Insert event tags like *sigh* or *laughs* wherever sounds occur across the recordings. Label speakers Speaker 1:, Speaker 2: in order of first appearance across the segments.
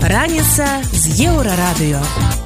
Speaker 1: Раніца з еўрарадыё.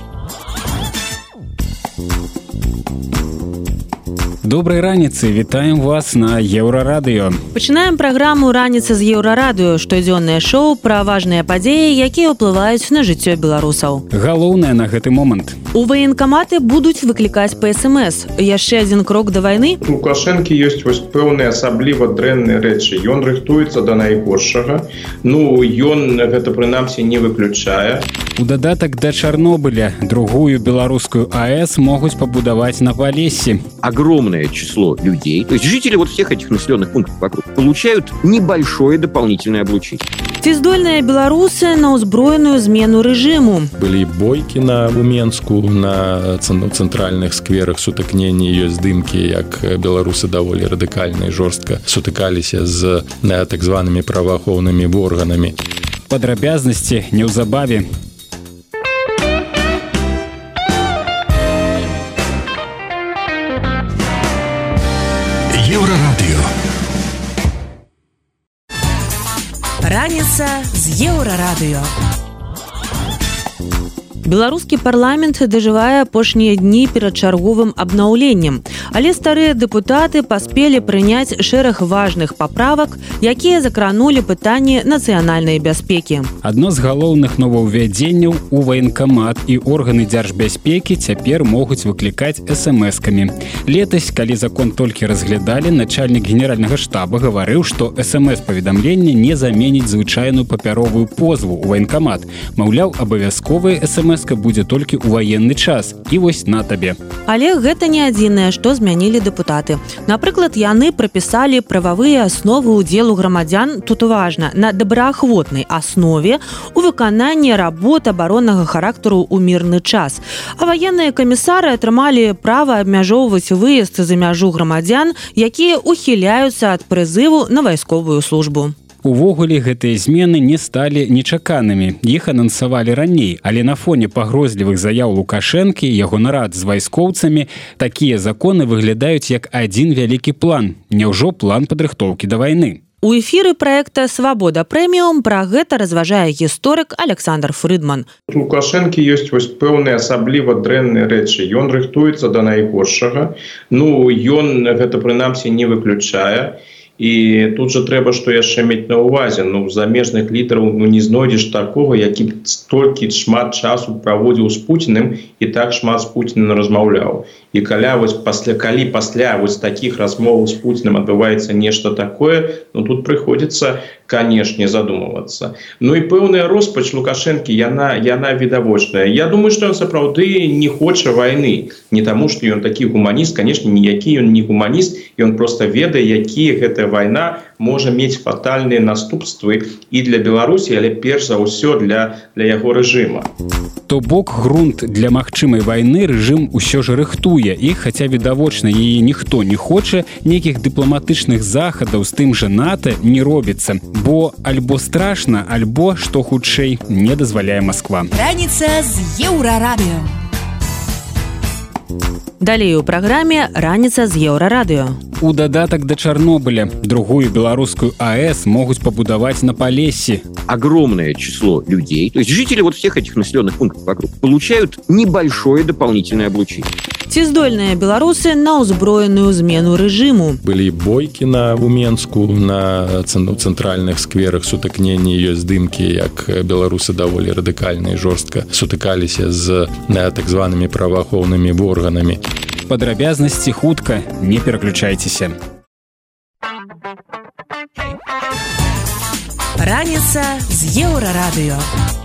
Speaker 2: Добрай раніцы вітаем вас на еўрарадыё
Speaker 1: Пачынаем праграму раніца з еўрарадыё штодзённае шоу пра важныя падзеі якія ўплываюць на жыццё беларусаў
Speaker 2: галоўнае на гэты момант.
Speaker 1: У ваенкаматы будуць выклікаць па смс. Яшчэ адзін крок да вайны?
Speaker 3: Лукашэнкі ёсць вось пэўныя асабліва дрэнныя рэчы. Ён рыхтуецца да найгоршага. Ну ён гэта прынамсі не выключае
Speaker 2: у дадатак да чарнобыля другую беларускую аэс могуць пабудаваць на палесе
Speaker 4: огромное число людей, то есть жители вот всех этих населенных пунктов вокруг, получают небольшое дополнительное облучение.
Speaker 1: Ці здольныя беларусы на ўзброеную змену рэжыму.
Speaker 5: Былі бойкі на Уменску на цэнтральных скверах сутыкнення ёсць здымкі, як беларусы даволі радыкальна і жорстка сутыкаліся з так званымі праваахоўнымі органамі.
Speaker 2: Падрабязнасці неўзабаве
Speaker 1: з еўрарадыё беларускі парламент дажывае апошнія дні перад чарговым абнаўленнем. Але старыя дэпутаты паспелі прыняць шэраг важных паправак якія закранули пытанне нацыянальнай бяспекі.
Speaker 2: Адно з галоўных новаўвядзенняў у ваенкамат і органы дзяржбяспекі цяпер могуць выклікаць смс-камі летась калі закон толькі разглядалі начальнік генеральнага штаба гаварыў што смс паведамленне не заменіць звычайную папяровую позву у ваенкамат. Маўляў абавязковыя смс вёска будзе толькі ў ваенны час. І вось на табе.
Speaker 1: Але гэта не адзінае што змянілі дэпутаты. Напрыклад яны прапісалі прававыя асновы удзелу грамадзян тут важна на добраахвотнай аснове у выкананні работ абароннага характару ў мірны час. А ваенныя камісары атрымалі права абмяжоўваць выезд за мяжу грамадзян якія ухіляюцца ад прызыву на вайсковую службу
Speaker 2: Увогуле гэтыя змены не сталі нечаканымі. Іх анансавалі раней, але на фоне пагрозлівых заяў лукашэнкі яго нарад з вайскоўцамі такія законы выглядаюць як адзін вялікі план. Няўжо план падрыхтоўкі да вайны.
Speaker 1: У эфіры проекта свабода прэміум пра гэта разважае гісторык Александр Фрыдман.
Speaker 3: Лукашэнкі ёсць вось пэўныя асабліва дрэнныя рэчы. Ён рыхтуецца да найгоршага. Ну ён гэта прынамсі не выключае і тут жа трэба што яшчэ мець на увазе. Ну замежных літараў ну не знойдзеш такого які столькі шмат часу праводзіў з пуціным і так шмат з пуціным размаўляў і каля вось пасля калі пасля вось таких размоваў з пуціным адбываецца нешта такое ну тут прыходзіцца канешне задумывацца Ну і пэўная роспач лукашэнкі яна яна відавочная. Я думаю что ён сапраўды не хоча войны не таму что ён такі гуманіст конечно ніякі ён не гуманіст. Ён просто ведае якія гэтая вайна можа мець фатальныя наступствы і для беларусі але перш за ўсё для для яго рэжыма.
Speaker 2: То бок грунт для магчымай войны рэжым усё ж рыхтуе і хаця відавочна яе ніхто не хоча нейкіх дыпламатычных захадаў з тым жа нато не робіцца. Бо альбо страшна альбо што хутчэй не дазваляе Москва
Speaker 1: раніца з еўрарадыё. Далей у праграме раніца з еўрарадыё.
Speaker 2: У дадатак да Чарнобыля другую беларускую АЭС могуць пабудаваць на палесе.
Speaker 4: Огромное число людей, то есть жители вот всех этих населенных пунктов вокруг, получают небольшое дополнительное облучение.
Speaker 1: Ці здольныя беларусы на ўзброеную змену рэжыму.
Speaker 5: Былі бойкі на Уменску на цэнтральных скверах сутыкнення ёсць здымкі, як беларусы даволі радыкальна і жорстка сутыкаліся з так званымі праваахоўнымі органамі
Speaker 2: падрабязнасці хутка. Не пераключайцеся
Speaker 1: раніца з еўрарадыё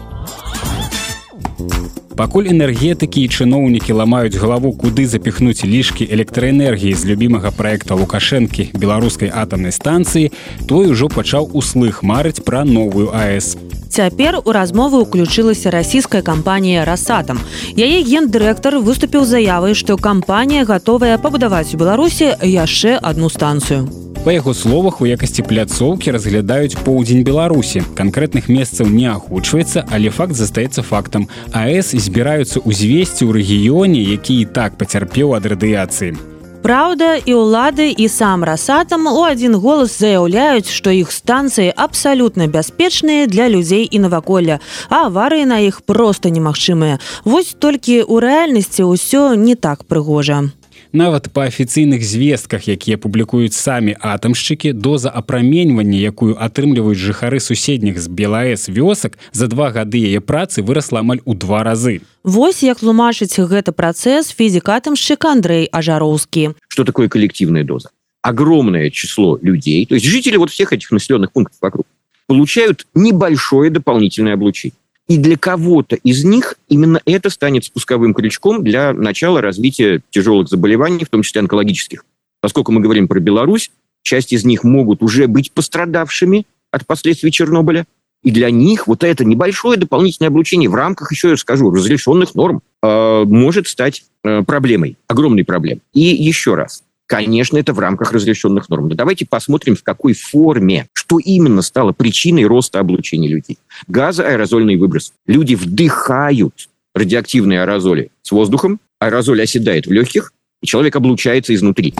Speaker 2: пакуль энергетыкі і чыноўнікі ламаюць галаву куды запіхнуць лішкі электраэнергіі з любімага проекта лукашэнкі беларускай атамнай станцыі той ужо пачаў услых марыць пра новую аэс
Speaker 1: Цяпер у размову ўключылася расійская кампанія расатам. Яе гендырэктар выступіў заявай, што кампанія гатовая пабудаваць у Беларусі яшчэ одну станцыю.
Speaker 2: Па яго словах у якасці пляцоўкі разглядаюць поўдзень беларусі канкрэтных месцаў не агучваецца але факт застаецца фактам АС збіраюцца ўзвесці ў рэгіёне які і так пацярпеў ад радыяцыі
Speaker 1: Праўда, і ўлады і сам расатам у адзін голас заяўляюць, што іх станцыі абсалютна бяспечныя для людзей і наваколля, а аварыі на іх проста немагчымыя. Вось толькі ў рэальнасці ўсё не так прыгожа.
Speaker 2: Нават па афіцыйных звестках, якія публікуюць самі атамшчыкі, доза апраменьвання, якую атрымліваюць жыхары суседніх з Белаэс вёсак, за два гады яе працы вырасла амаль у два разы.
Speaker 1: Вось як тлумачыць гэты працэс фізікатамшчык Андрей Ажароўскі.
Speaker 4: Что такое коллективная доза? Огромное число людей, то есть жители вот всех этих населенных пунктов вокруг, получают небольшое дополнительное облучение. И для кого-то из них именно это станет спусковым крючком для начала развития тяжелых заболеваний, в том числе онкологических. Поскольку мы говорим про Беларусь, часть из них могут уже быть пострадавшими от последствий Чернобыля, и для них вот это небольшое дополнительное облучение в рамках, еще я скажу, разрешенных норм э, может стать э, проблемой, огромной проблемой. И еще раз, Конечно, это в рамках разрешенных норм. Но давайте посмотрим, в какой форме, что именно стало причиной роста облучения людей. Газоаэрозольный выброс. Люди вдыхают радиоактивные аэрозоли с воздухом, аэрозоль оседает в легких, і чалавек аблучаецца ізнутрі.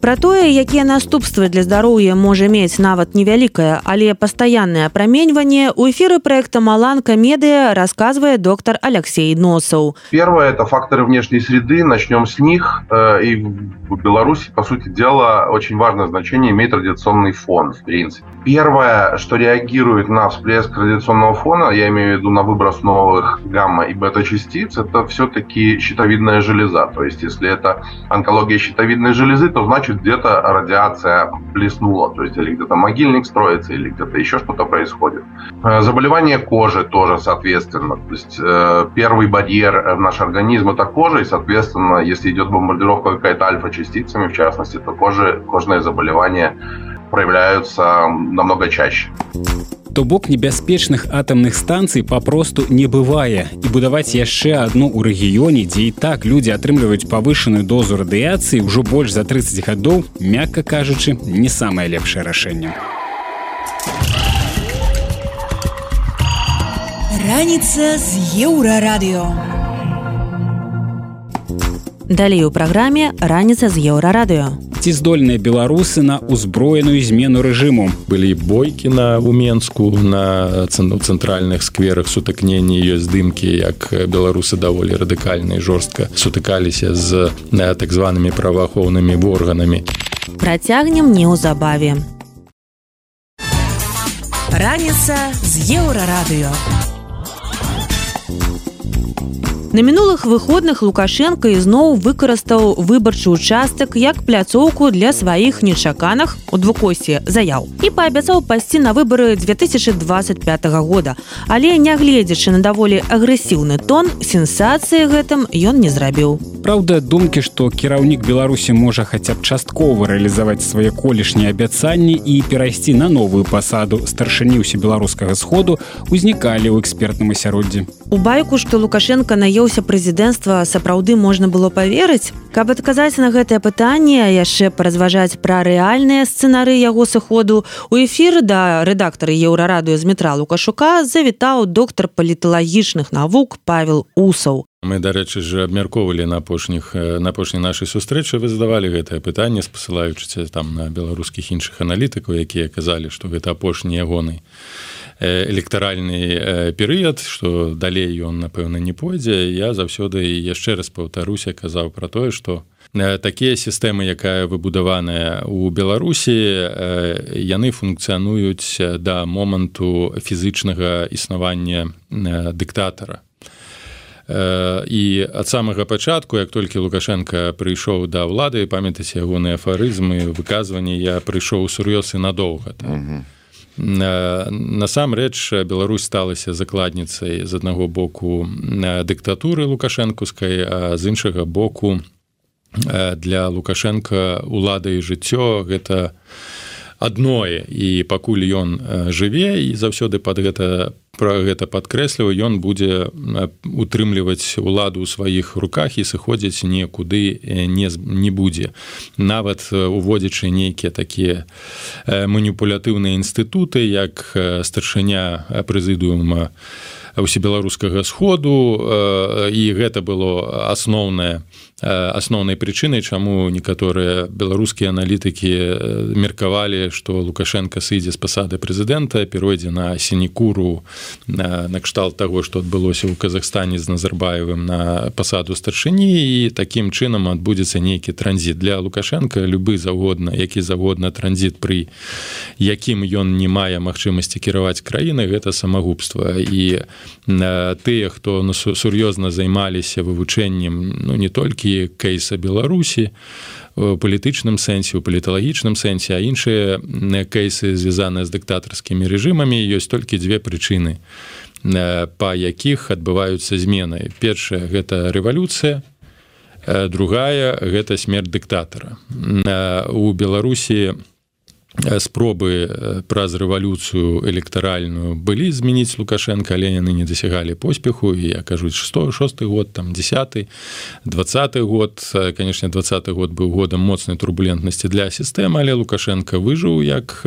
Speaker 1: Пра тое, якія наступствы для здароўя можа мець нават невялікае, але пастаяннае апраменьванне у эфіры проекта Маланка медыа рассказывает доктор Алексей Носов.
Speaker 6: Первое – это факторы внешней среды. Начнем с них. Э, и в Беларуси, по сути дела, очень важное значение имеет радиационный фон, в принципе. Первое, что реагирует на всплеск радиационного фона, я имею в виду на выброс новых гамма и бета-частиц, это все-таки щитовидная железа. То есть, если это онкология щитовидной железы, то значит где-то радиация блеснула, то есть или где-то могильник строится, или где-то еще что-то происходит. Э, заболевание кожи тоже, соответственно. То есть э, первый барьер в наш организм это кожа, и, соответственно, если идет бомбардировка какая-то альфа-частицами, в частности, то кожи, кожные заболевания проявляются намного чаще.
Speaker 2: То бок небяспечных атамных станцый папросту не бывае і будаваць яшчэ адну ў рэгіёне, дзе і так людзі атрымліваюць павышаную дозу радыяцыі ўжо больш за 30 гадоў, мякка кажучы, не самае лепшае рашэнне.
Speaker 1: Раніца з еўрарадыё. Далей у праграме раніца з еўрарадыё.
Speaker 2: Ці здольныя беларусы на ўзброеную змену рэжыму?
Speaker 5: Былі бойкі на уменску на цэнтральных скверах сутыкнення ёсць здымкі як беларусы даволі радыкальна і жорстка сутыкаліся з так званымі праваахоўнымі органамі.
Speaker 1: Працягнем неўзабаве. Раніца з еўрарадыё На мінулых выходных лукашенко ізноў выкарыстаў выбарчы участак як пляцоўку для сваіх нечаканых у двукосе заяў і паабяцаў пайсці на выбары 2025 года. Але нягледзячы на даволі агрэсіўны тон сенсацыі гэтым ён не зрабіў.
Speaker 2: Праўда думкі што кіраўнік беларусі можа хаця б часткова рэалізаваць свае колішнія абяцанні і перайсці на новую пасаду старшыні ўсе беларускага сходу узнікалі ў экспертным асяроддзі
Speaker 1: у байку што лукашенко наеў з'явіўся прэзідэнцтва сапраўды можна было паверыць. Каб адказаць на гэтае пытанне яшчэ паразважаць пра рэальныя сцэнары яго сыходу у эфір да рэдактары еўрарадыё з метра лукашука завітаў доктар паліталагічных навук павел усаў.
Speaker 5: Мы дарэчы же абмяркоўвалі на апошніх на апошняй нашай сустрэчы вы задавалі гэтае пытанне спасылаючыся там на беларускіх іншых аналітыкаў якія казалі што гэта апошні ягоны электаральны перыяд што далей ён напэўна не пойдзе. Я заўсёды яшчэ раз паўтаруся казаў пра тое што такія сістэмы якая выбудаваная у беларусі яны функцыянуюць да моманту фізычнага існавання дыктатара. І ад самага пачатку як толькі лукашенко прыйшоў да ўлады памятаце ягоныя афарызмы выказванні я прыйшоў сур'ёз і надоўга там. -huh насамрэч Беларусь сталася закладніцай з аднаго боку дыктатуры лукашэнкускай а з іншага боку для лукашенко улада і жыццё гэта адное і пакуль ён жыве і заўсёды под гэта пра гэта падкрэсліваю ён будзе утрымліваць уладу ў сваіх руках і сыходзіць некуды не не будзе. Нават уводзячы нейкія такія маніпулятыўныя інстытуты як старшыня прэзідыума усебеларускага сходу і гэта было асноўнае асноўнай прычынай чаму некаторыя беларускія аналітыкі меркавалі што лукашенко сыдзе з пасады прэзідэнта перайдзе на сінекуру накшталт таго што адбылося ў Казахстане з назарбаевым на пасаду старшыні і такім чынам адбудзецца нейкі транзіт для лукашенко любы заўгодна які заводна транзіт пры якім ён не мае магчымасці кіраваць краіны гэта самагубства. І тыя хто на сур'ёзна займаліся вывучэннем ну не толькі толькі кейса беларусі палітычным сэнсе у паліталагічным сэнсе а іншыя кейсы звязаныя з дыктатарскімі рэжымамі ёсць толькі дзве прычыны па якіх адбываюцца змены. Першая гэта рэвалюцыя другая гэта смерть дыктатара. У беларусі у спробы праз рэвалюцыю электаральную былі змяніць лукашенко але яны не дасягалі поспеху. І я кажуць 106 год там 10 20 год. Конечно 20 год быў годам моцнай турбулентнасці для сістэмы але лукашенко выжыў як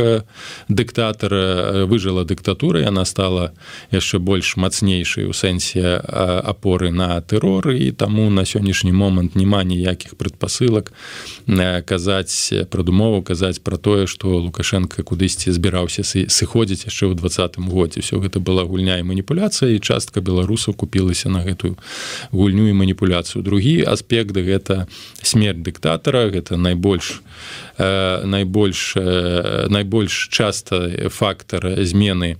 Speaker 5: дыктатара выжыла дыктатура яна стала яшчэ больш мацнейшай у сэнсе апоры на тэрор. І таму на сённяшні момант няма ніякіх прадпасылак казаць прадумову казаць про тое что лукашенко кудысьці збіраўся сыходзіць яшчэ ў двадцатым годзе. Все гэта была гульня і маніпуляцыя і частка беларусаў купілася на гэтую гульню і маніпуляцыю. Другі аспект гэта смерть дыктатара гэта найбольш э, найбольш э, найбольш часта фактор змены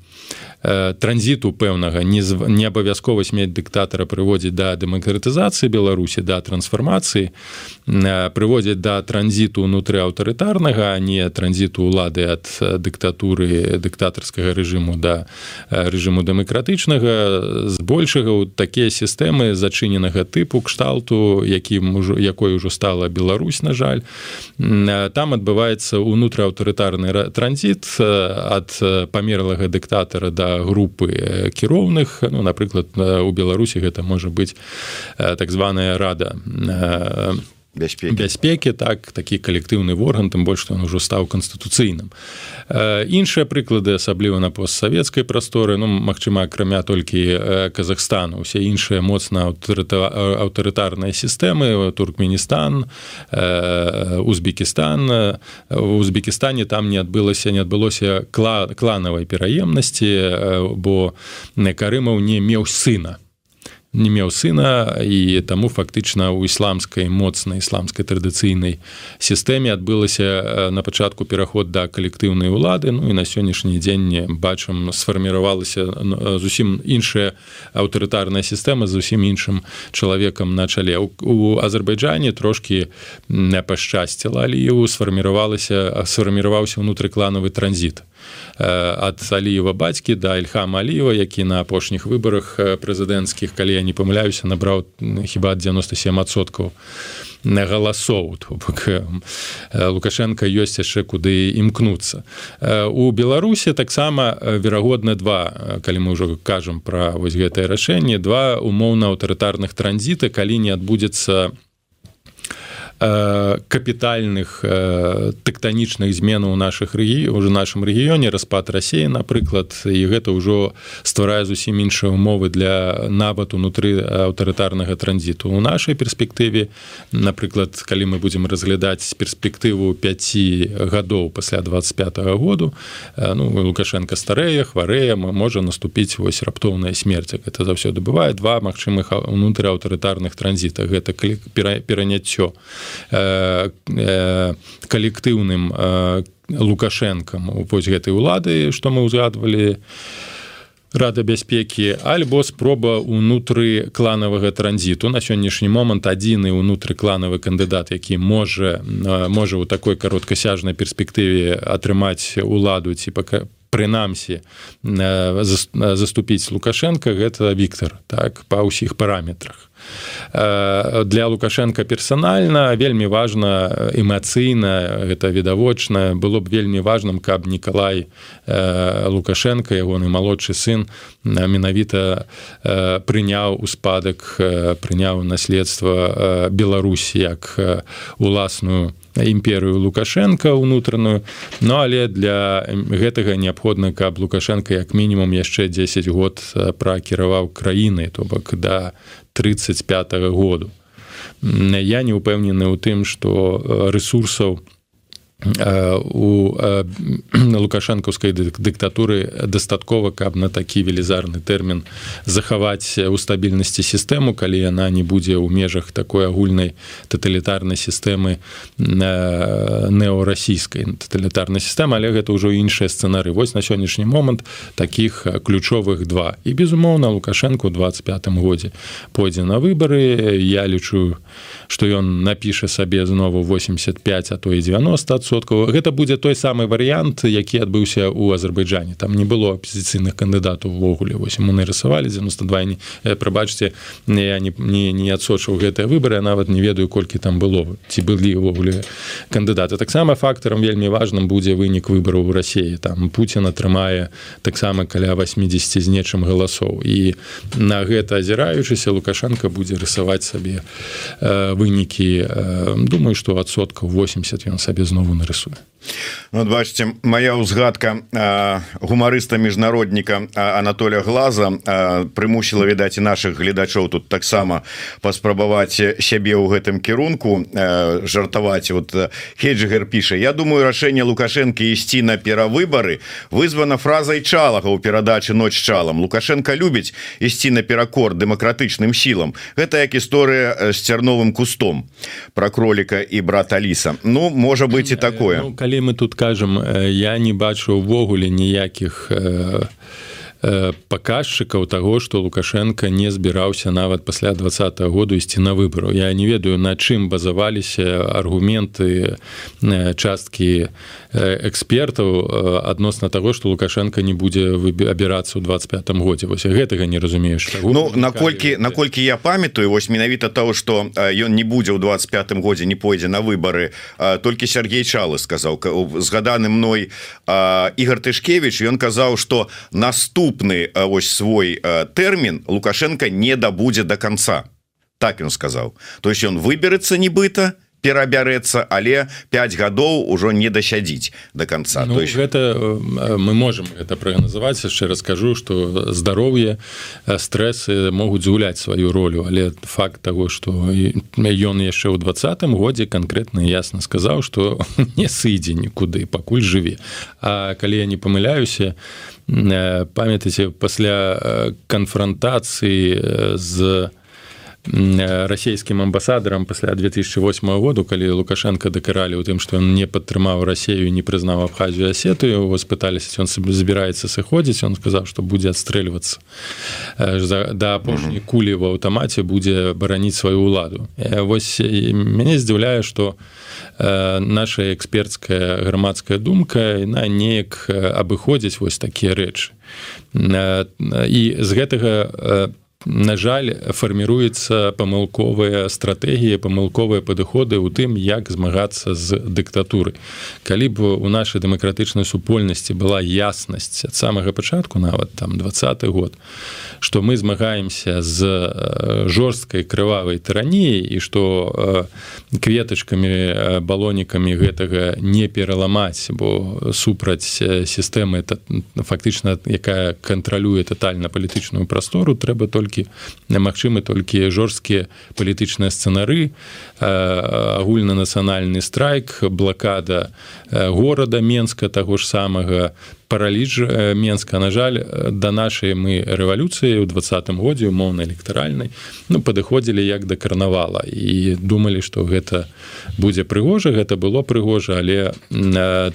Speaker 5: транзіту пэўнага не, не абавязкова смець дыктатара прыводзіць да дэмакратызацыі беларусі да трансфармацыі э, прыводзяць да транзіту унутры аўтарытарнага не транзіту ўлады ад дыктатуры дыктатарскага рэжыму да рэжыму дэмакратычнага збольшага ў такія сістэмы зачыненага тыпу кшталту якім ужо якой ужо стала Беларусь на жаль. Там адбываецца унутры аўтарытарны транзіт ад памерлага дыктатара да групы кіроўных ну напрыклад у беларусі гэта можа быць так званая рада
Speaker 7: бяспекі.
Speaker 5: Бяспекі так такі калектыўны орган тым больш што ён ужо стаў канстытуцыйным іншыя прыклады асабліва на постсавецкай прасторы ну магчыма акрамя толькі Казахстану. Усе іншыя моцна аўтарытарныя сістэмы туркменістан Узбекістан у Узбекістане там не адбылася не адбылося кла кланавай пераемнасці бо карымаў не меў сына не меў сына і таму фактычна ў ісламскай моцнай ісламскай традыцыйнай сістэме адбылася на пачатку пераход да калектыўнай улады. Ну і на сённяшні дзень бачым сфарміравалася зусім іншая аўтарытарная сістэма зусім іншым чалавекам на чале. У азербайджане трошки не пашчасціла аліеву сфарміравалася сфарміраваўся ўнутрыкланавы транзіт ад аліева бацькі да ільхама аліева які на апошніх выбарах прэзідэнцкіх калі я не памыляюся набраў хіба 97соткаў на галасоў бок лукашенко ёсць яшчэ куды імкнуцца у беларусе таксама верагодна два калі мы ўжо кажам пра вось гэтае рашэнне два умоўна аўтарытарных транзіта калі не адбудзецца Э, капітальных э, тэктанічных зменаў наших рэгі уже нашым рэгіёне распад рассеі напрыклад і гэта ўжо стварае зусім іншыя умовы для нават унутры аўтарытарнага транзіту у нашай перспектыве напрыклад калі мы будзем разглядаць перспектыву 5 гадоў пасля 25 -го году э, ну лукашенко старэя хварэя можа наступіць вось раптоўная смерць это заўсёды бывае два магчымых унутры аўтарытарных транзітах гэта пераняццё Э, э, калектыўным лукашэнкам вось гэтай улады што мы ўзгадвалі рада бяспекі альбо спроба унутры кланавага транзіту. На сённяшні момант адзіны унутры кланавы кандыдат які можа можа ў такой кароткасяжнай перспектыве атрымаць уладу ці пока прынамсі заступіць лукашенко гэта Віктор так па ўсіх параметрах. Э, для лукашенко персанальна вельмі важна эмацыйна гэта відавочна было б вельмі важным каб Ніколай э, лукашенко ягоны малодшы сын менавіта э, прыняў у спадак прыняў наследства Беларусь як уласную імперыю лукашенко унутраную но але для гэтага неабходна каб лукашенко як мінімум яшчэ 10 год пракіраваў краіны то бок да 35 -го году. Я не упэўнены ў тым что ресурсаў у у *clears throat* лукашэнкаўскай дыктатуры дастаткова каб на такі велізарны тэрмін захаваць у стабільнасці сістэму калі яна не будзе ў межах такой агульнай таталітарнай сістэмы неорасійскай таталітарнай сістэмы але гэта ўжо іншыя сцэнары. Вось на сённяшні момант таких ключовых два. І безумоўна лукашэнку 25 годзе пойдзе на выбары. Я лічу што ён напіша сабе знову 85 а то і 90 соткаў гэта будзе той самы варыянт які адбыўся ў азербайджане. Там не было апозіцыйных кандыдатаў увогуле. Вось мы нарысавалі 92 не прабачце я не не, не адсочыў гэтыя выбары нават не ведаю колькі там было ці былі ўвогуле кандыдаты. Таксама фактарам вельмі важным будзе вынік выбараў у рассіі там Пуін атрымае таксама каля 80 з нечым галасоў. І на гэта азіраючыся лукашенко будзе рысаваць сабе вынікі думаю што адсоткаў 80 ён сабе знову нарысуе
Speaker 7: ну, бачите моя узгадка гумарыста міжнародніка Анатоля глаза прымусіла відаць і наших гледачоў тут таксама паспрабаваць сябе ў гэтым кірунку жартаваць. Вот хеджигер піша Я думаю рашэнне лукашэнкі ісці на перавыбары вызвана фразай чалага ў перадачы ноч чалам лукашенко любіць ісці на перакор дэмакратычным сілам. Гэта як гісторыя з цярновым кустом про кроліка і брат Аліса. Ну можа быть і такое.
Speaker 5: ну, калі мы тут кажам я не бачу увогуле ніякіх паказчыкаў таго што лукашенко не збіраўся нават пасля два -го году ісці на выбару я не ведаю на чым базаваліся аргументы часткі экспертаў адносна таго што лукашенко не будзе абірацца ў 25 годзе. Вось гэтага не разумееш
Speaker 7: Ну наколькі наколькі я памятаю вось менавіта того что ён не будзе ў 25 годзе не пойдзе на выборы толькі Сергей чалы сказаў згаданы мной Ігор тышкевич ён казаў что наступны ось свой тэрмін лукашенко не дабудзе до конца. Так ён сказаў то есть ён выберется нібыта и перабярэцца але 5 гадоў ужо не дасядзіць до конца
Speaker 5: ну, есть гэта э, мы можем это прагназаваць. Яшчэ раскажу что здароўе э, стрэсы могуць згуляць сваю ролю але факт того что ён яшчэ ў двадцатым годзе конкретно ясно сказаў что *laughs* не сыдзе нікуды пакуль жыве. А калі я не памыляюся э, памятаце пасля канфронтацыі з расійскім амбасадарам пасля 2008 году калі лукашенко дакаралі ў тым што ён не падтрымаў рассею не прызнаў абхазію асетую его спыталіся ён сабе збіраецца сыходзіць он сказаў што будзе адстрэльвацца да апошняй кулі в аўтамаце будзе бараніць сваю ўладу вось мяне здзіўляе што наша экспертская грамадская думка на неяк абыходзіць вось такія рэчы і з гэтага по на жаль фарміруецца памылковая стратэгія памылковыя падыходы ў тым як змагацца з дыктатуры калі б у нашай дэмакратычнай супольнасці была яснасць ад самага пачатку нават там двадцаты год што мы змагаемся з жорсткай крывавай тыраніяй і што кветачкамі балонікамі гэтага не пераламаць бо супраць сістэмы это фактычна якая кантралюе тотальна палітычную прастору трэба только толькі немагчымы толькі жорсткія палітычныя сцэнары агульнанацыянальны страйк блакада горада менска таго ж самага параліж менска. На жаль да нашай мы рэвалюцыі ў двадцатым годзе умоўна электаральнай ну падыходзілі як да карнавала і думалі што гэта будзе прыгожа. Гэта было прыгожа але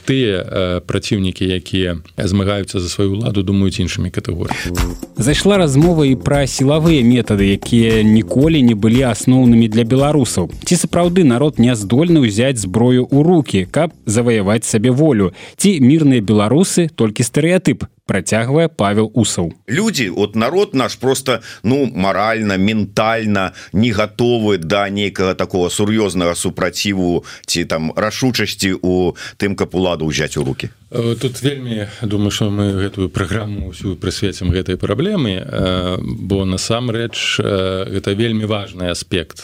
Speaker 5: тыя праціўнікі якія змагаюцца за сваю ладу думаюць іншымі катэгорыямі.
Speaker 2: Зайшла размова і пра сілавыя метады якія ніколі не былі асноўнымі для беларусаў. Ці сапраўды народ не здольны ўзяць зброю ў руки каб заваяваць сабе волю. Ці мірныя беларусы то толькі стэеатып працягвае павел усаў.
Speaker 7: Люди от народ наш просто ну морально ментальна не готовы до да нейкага такого сур'ёзнага супраціву ці там рашучасці у тым каб уладу ўзяць у руки
Speaker 5: тут вельмі думаю что мы гэтую праграму ўсю прысвецім гэтай праблемы э, бо насамрэч э, гэта вельмі важный аспект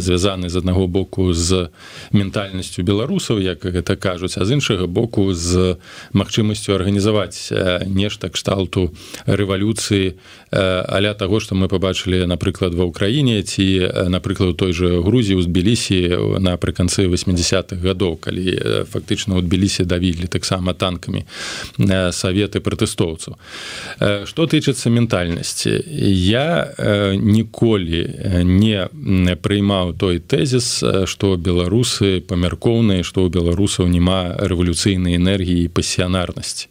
Speaker 5: звязаны з аднаго боку з ментальнасцю беларусаў як гэта кажуць а з іншага боку з магчымасцю арганізаваць нешта кшталту рэвалюцыі аля таго што мы побачылі напрыклад ва ўкраіне ці напрыклад той же грузі ў збілісі напрыканцы 80-х гадоў калі фактычна ў тбілісе давілі таксама таксама танкамі э, саветы пратэстоўцаў что э, тычыцца ментальнасці я э, ніколі не прыймаў той тэзіс что беларусы памяркоўныя что ў беларусаў няма рэвалюцыйнай энергіі пасіянарнасці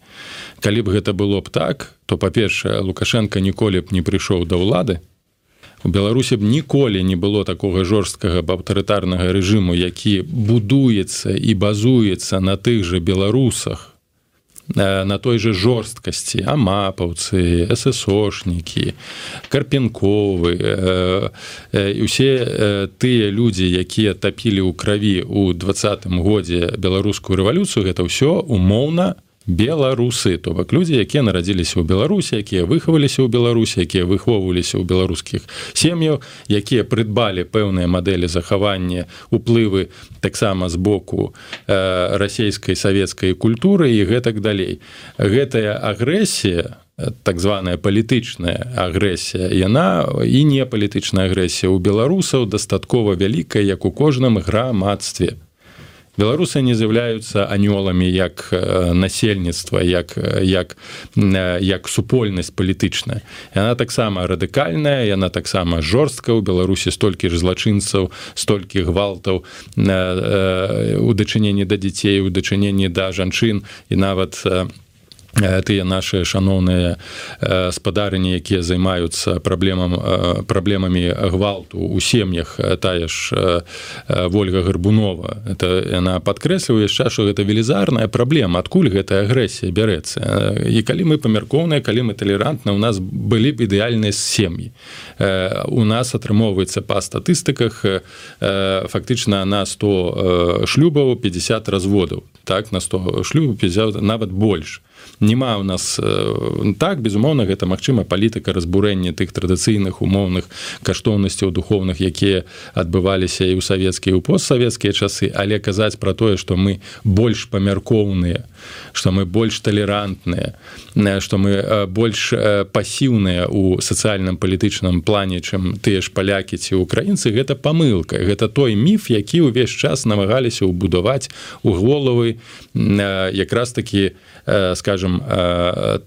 Speaker 5: калі б гэта было б так то па-першае лукашенко ніколі б не прыйшоў да ўлады У беларусі б ніколі не было такога жорсткага аўтарытарнага рэжыму які будуецца і базуецца на тых жа беларусах на той же жорсткасці. Амапаўцы ссошнікі карпенковы э, усе тыя людзі якія тапілі ў крыві ў двадцатым годзе беларускую рэвалюцыю гэта ўсё умоўна у беларусы то бок людзі якія нарадзіліся ў беларусі якія выхаваліся ў беларусі якія выхоўваліся ў беларускіх сем'яў якія прыдбалі пэўныя мадэлі захавання уплывы таксама з боку э, расійскай савецкай культуры і гэтак далей. Гэтая агрэсія так званая палітычная агрэсія яна і не палітычная агрэсія ў беларусаў дастаткова вялікая як у кожным грамадстве беларусы не з'яўляюцца анёламі як э, насельніцтва як як як супольнасць палітычная. Яна таксама радыкальная яна таксама жорстка ў беларусі столькі ж злачынцаў столькі гвалтаў у дачыненні да дзяцей у дачыненні да жанчын. І нават у Э, тыя наши шаноўныя э, спадарыні якія займаюцца праблемам э, праблемамі гвалту у сем'ях тая ж ольга гарбунова. Это яна падкрэслівае яшчэ що гэта велізарная праблема адкуль гэтая агрэсія бярэцца. І калі мы памяркоўныя калі мы талерантна у нас былі б ідэальныя сем'і. У нас атрымоўваецца па статыстыках фактычна на 100 шлюбаў 50 разводаў. Так на 100 шлюб 50 нават больш няма у нас так безумоўна гэта магчыма палітыка разбурэння тых традыцыйных умоўных каштоўнасцяў духовных якія адбываліся і ў савецкія ў постсавецкія часы. Але казаць пра тое што мы больш памяркоўныя што мы больш талерантныя што мы э, больш э, пасіўныя у сацыяльным палітычным плане чым тыя ж палякі ці украінцы гэта памылка гэта той міф які ўвесь час намагаліся ўбудаваць у головы якраз такі скажем э,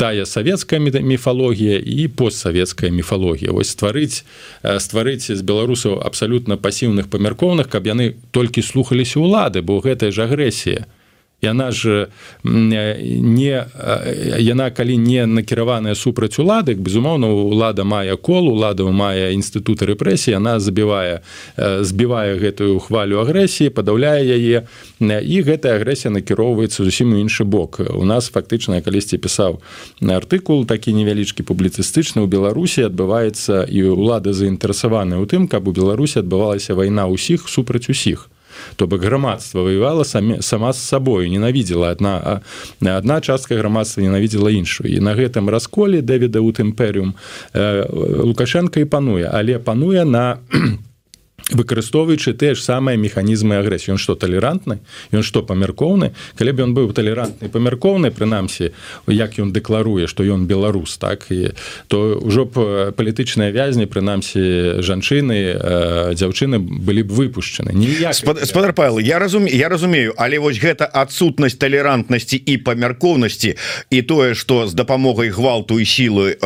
Speaker 5: тая савецкая міфалогія і постсавецкая міфалогія. Вось стварыць э, стварыць з беларусаў абсалютна пасіўных памяркоўных каб яны толькі слухаліся ўлады бо гэтая ж агрэсія яна ж не яна калі не накіраваная супраць уладак безумоўна улада мае кол улада мае інстытуты рэпрэсіі она забівае збівае гэтую хвалю агрэсіі падаўляе яе і гэтая агрэсія накіроўваецца зусім іншы бок. У нас фактычна калісьці пісаў артыкул такі невялічкі публіцыстычны ў беларусі адбываецца і ўлада заінтарэсаваны ў тым каб у беларусі адбывалася вайна ўсіх супраць усіх то бок грамадства воевала самі сама з сабою ненавідзела одна одна частка грамадства ненавідзела іншую. І на гэтым расколе дэвіда у тэмперыум э, лукашенко і пануе. Але пануе на выкарыстоўваючы тыя ж самыя механізмы агрэсіі. Ён што талерантны? Ён што памяркоўны? Калі б ён быў талерантны памяркоўны прынамсі як ён дэкларуе што ён беларус так і то ўжо б палітычныя вязні прынамсі жанчыны дзяўчыны былі б выпушчаны.
Speaker 7: Спадар павел я разумею я разумею але вось гэта адсутнасць талерантнасці і памяркоўнасці і тое что з дапамогай гвалту і сілы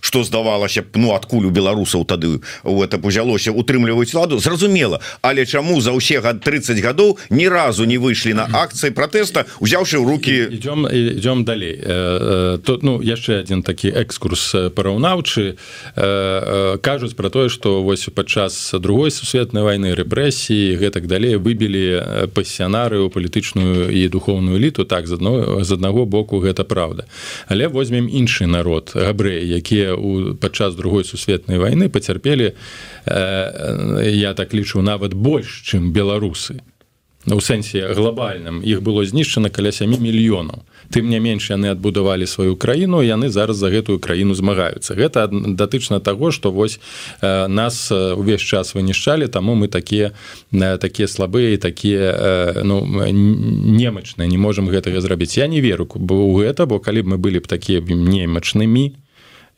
Speaker 7: что здавалася б ну адкуль у беларусаў тады у это узялося утрымліваюць ладу зразумела. Але чаму за ўсе гад 30 гадоў ні разу не выйшлі на акцыі пратэста узяўшы ў руки
Speaker 5: идем идем далей. Э, э, тут ну яшчэ один такі экскурс э, параўнаўчы. Кажуць про тое что вось падчас другой сусветнай войны рэпрэсіі гэтак далей выбілі пасіянары ў палітычную і духовную эліту. Так з адно з аднаго боку гэта правда але возьмем іншы народ габрэі якія у падчас другой сусветнай войны пацярпелі я так лічу нават больш чым беларусы. У сэнсе глобальным іх было знішчана каля 7 мільёнаў. Тым не менш яны адбудавалі сваю краіну яны зараз за гэтую краіну змагаюцца. Гэта датычна таго што вось э, нас увесь час вынішчалі таму мы такія э, такія слабыя і такія э, ну немачныя. Не можемм гэтага зрабіць. Я не веру бо ў гэта бо калі б мы былі б такія немачнымі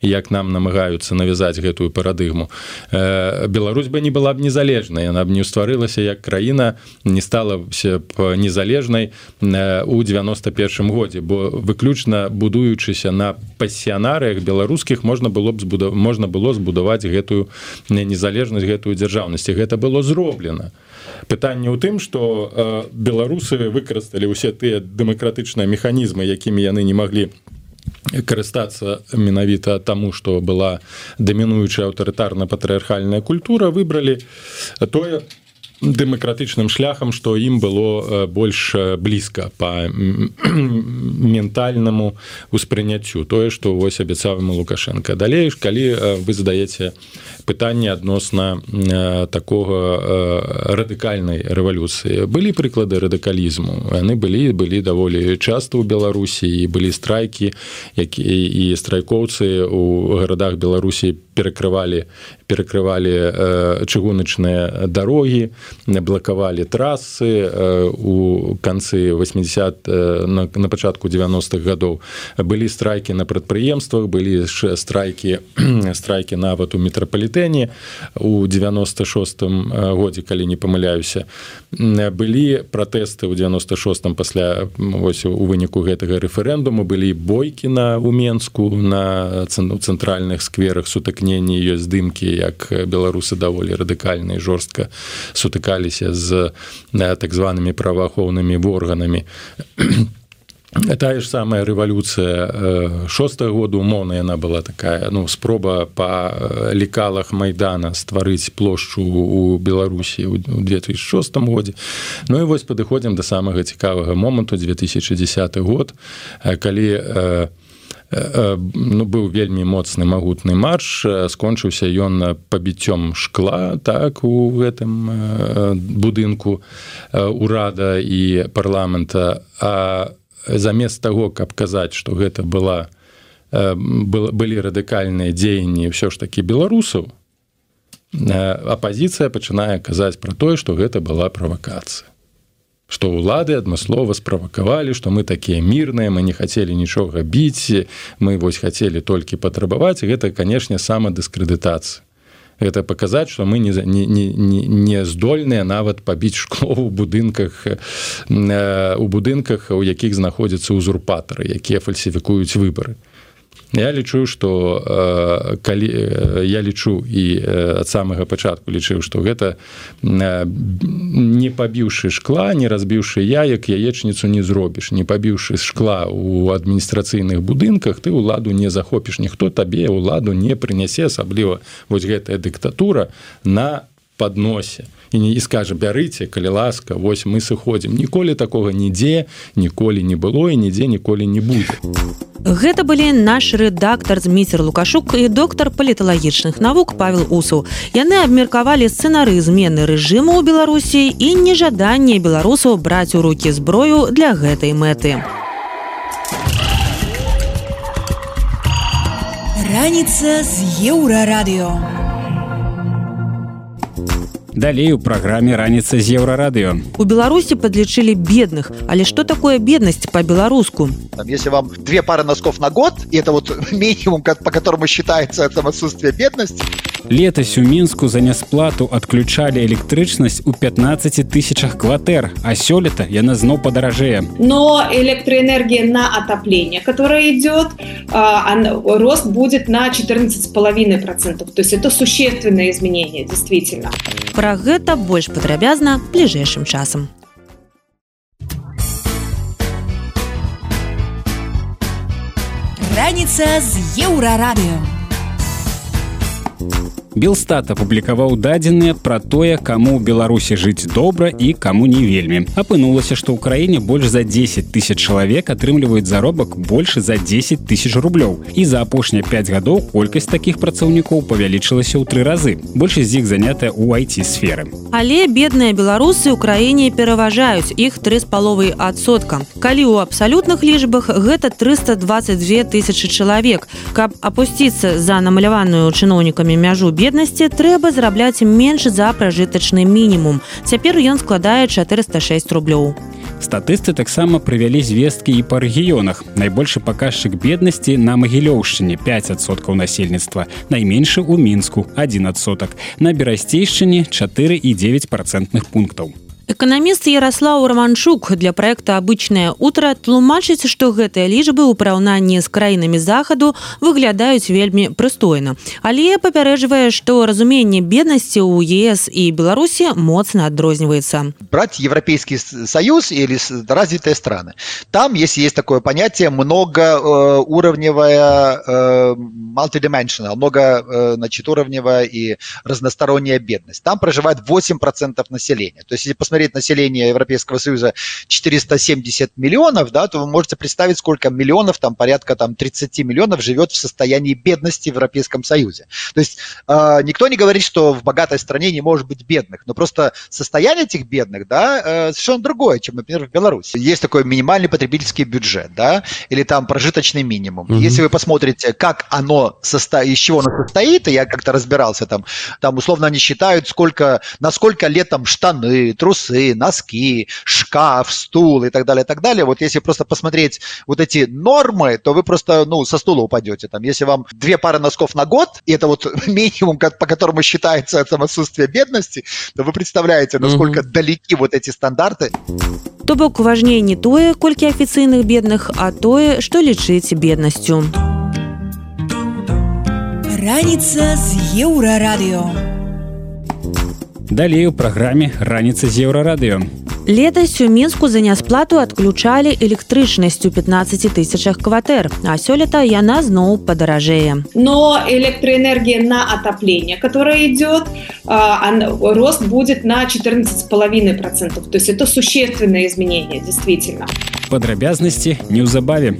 Speaker 5: як нам намагаюцца навязаць гэтую парадыгму. Э, Беларусь бы не была б незалежнай яна б не стварылася як краіна не стала б незалежнай э, у 91 годзе бо выключна будуючыся на пасіянарыях беларускіх можна было б збуда можна было збудаваць гэтую незалежнасць гэтую дзяржаўнасці гэта было зроблена. Пытанне ў тым что э, беларусы выкарысталі ўсе тыя дэмакратычныя механізмы якімі яны не маглі карыстацца менавіта таму што была дамінуючая аўтарытарна-патрыархальная культура выбралі тое дэмакратычным шляхам што ім было больш блізка по ментальнаму успрыняццю тое што вось абяцаваму лукашенко. Далей ж калі вы задаеце пытанне адносна такога радыкальнай рэвалюцыі былі прыклады радыкалізму яны былі былі даволі часта ў беларусі былі страйкі які і страйкоўцы у гарадах беларусі перакрывалі перакрывалі чыгуначныя дарогі блакавалі трасы у канцы 80 на, на пачатку 90-х гадоў былі страйкі на прадпрыемствах былі страйкі *clears throat* страйкі нават у метрапалітэне. У 96 годзе калі не памыляюся былі пратэсты ў 96 пасля вось у выніку гэтага рэферэндуму былі бойкі на у менску на цэнтральных скверах сутыкненні ёсць здымкі як беларусы даволі радыкальна і жорстка сутыкаліся з так званымі праваахоўнымі органамі тая ж самая рэвалюцыя шостого года умоўна яна была такая ну спроба па лекалах майдана стварыць плошчу у беларусі у 2006 годзе. Ну і вось падыходзім да самага цікавага моманту 2010 год калі у ну, быў вельмі моцны магутны марш скончыўся ён пабіццём шкла так у гэтым будынку урада і парламента. А замест таго каб казаць што гэта была былі радыкальныя дзеянні ўсё ж такі беларусаў апазіцыя пачынае казаць пра тое што гэта была правакацыя што ўлады адмыслова справакавалі што мы такія мірныя мы не хацелі нічога біць мы вось хацелі толькі патрабаваць гэта канешне самадыскрэдытацыя гэта паказаць што мы не, не, не, не здольныя нават пабіць шкло ў будынках у будынках у якіх знаходзяцца ўзурпатары якія фальсіфікуюць выбары я лічу что э, калі э, я лічу і э, ад самага пачатку лічыў что гэта э, не пабіўшы шкла не разбіўшы яек яечніцу не зробіш. Не пабіўшы шкла у адміністрацыйных будынках ты ўладу не захопіш. Ніхто табе ўладу не прынясе асабліва вось гэтая дыктатура на подносе. І не і скажа бярыце калі ласка вось мы сыходзім ніколі такога нідзе ніколі не было і нідзе ніколі не будзе.
Speaker 1: Гэта былі наш рэдактар зміцер лукашук і доктар паліталагічных навук павел усу яны абмеркавалі сцэнары змены рэжыму ў беларусі і нежаданне беларусаў браць у рукі зброю для гэтай мэты.
Speaker 8: Раніца з еўрарадыё
Speaker 2: далей у праграме раніца з еўрарадыё
Speaker 1: у беларусі подлічылі бедных але что такое беднасць по-беларуску
Speaker 9: если вам две пары носков на год и это вот *laughs* минимум по которому считается там отсутствие бедности
Speaker 2: летась у мінску за нясплату адключалі электрычнасць у 15 тысячах кватэр а сёлета яна зноў падаражэе
Speaker 10: но электроэнергия на отопление которое идет рост будет на 14 с половиной процентов то есть это существенное изменение действительно
Speaker 1: Про гэта больш падрабязна бліжэйшым часам
Speaker 8: раніца з еўрарадыё Thank you.
Speaker 2: Белстат апублікаваў дадзеныя пра тое, каму ў Беларусі жыць добра і каму не вельмі. Апынулася, што ў краіне больш за 10 тысяч чалавек атрымліваюць заробак больш за 10 тысяч рублёў. І за апошнія 5 гадоў колькасць такіх працаўнікоў павялічылася ў тры разы. Большасць з іх занятая ў IT-сферы.
Speaker 1: Але бедныя беларусы ў краіне пераважаюць іх тры з паловай адсотка. Калі ў абсалютных лічбах гэта 322 тысячи чалавек. Каб апусціцца за намаляваную чыноўнікамі мяжу бед беднасці трэба зарабляць менш за пражытачны мінімум. Цяпер ён складае 406 рублёў.
Speaker 2: Статысты таксама прывялі звесткі і па рэгіёнах. Найбольшы паказчык беднасці на магілёўшчыне 5соткаў насельніцтва, найменшы ў мінску 1 адсотак, на берасцейшчыне 4,9 процентных пунктаў.
Speaker 1: Эканаміст Ярослаў Раманчук для проекта «Обычное утро» тлумачыць, што гэтыя лічбы ў параўнанні з краінамі захаду выглядаюць вельмі прыстойна. Але папярэджвае, што разуменне беднасці ў ЕС и Беларусі моцна адрозніваецца.
Speaker 9: Брать Европейский Союз или развитые страны. Там, если есть такое понятие, многоуровневая э, multidimensional, много э, значит, уровневая и разносторонняя бедность. Там проживает 8% населения. То есть, если посмотреть посмотреть население Европейского Союза 470 миллионов, да, то вы можете представить, сколько миллионов, там порядка там, 30 миллионов живет в состоянии бедности в Европейском Союзе. То есть э, никто не говорит, что в богатой стране не может быть бедных, но просто состояние этих бедных да, э, совершенно другое, чем, например, в Беларуси. Есть такой минимальный потребительский бюджет, да, или там прожиточный минимум. Угу. Если вы посмотрите, как оно состоит, из чего оно состоит, и я как-то разбирался там, там условно они считают, сколько, на сколько лет там штаны, трусы, трусы, носки, шкаф, стул и так далее, и так далее. Вот если просто посмотреть вот эти нормы, то вы просто, ну, со стула упадете. Там, если вам две пары носков на год, и это вот *laughs* минимум, по которому считается это отсутствие бедности, то вы представляете, насколько угу. далеки вот эти стандарты.
Speaker 1: То бок важней не тое, колькі афіцыйных бедных, а тое, што лічыць беднасцю.
Speaker 8: Раніца з еўрарадыё.
Speaker 2: Далей у праграме раніца з еўрарадыё.
Speaker 1: Летась у мінску за нясплату адключалі электрычнасць у 15 тысячах кватэр, а сёлета яна зноў падаражэе.
Speaker 10: Но электроэнергия на отопление, которое идет, рост будет на 14,5%. То есть это существенное изменение, действительно.
Speaker 2: Падрабязнасці неўзабаве.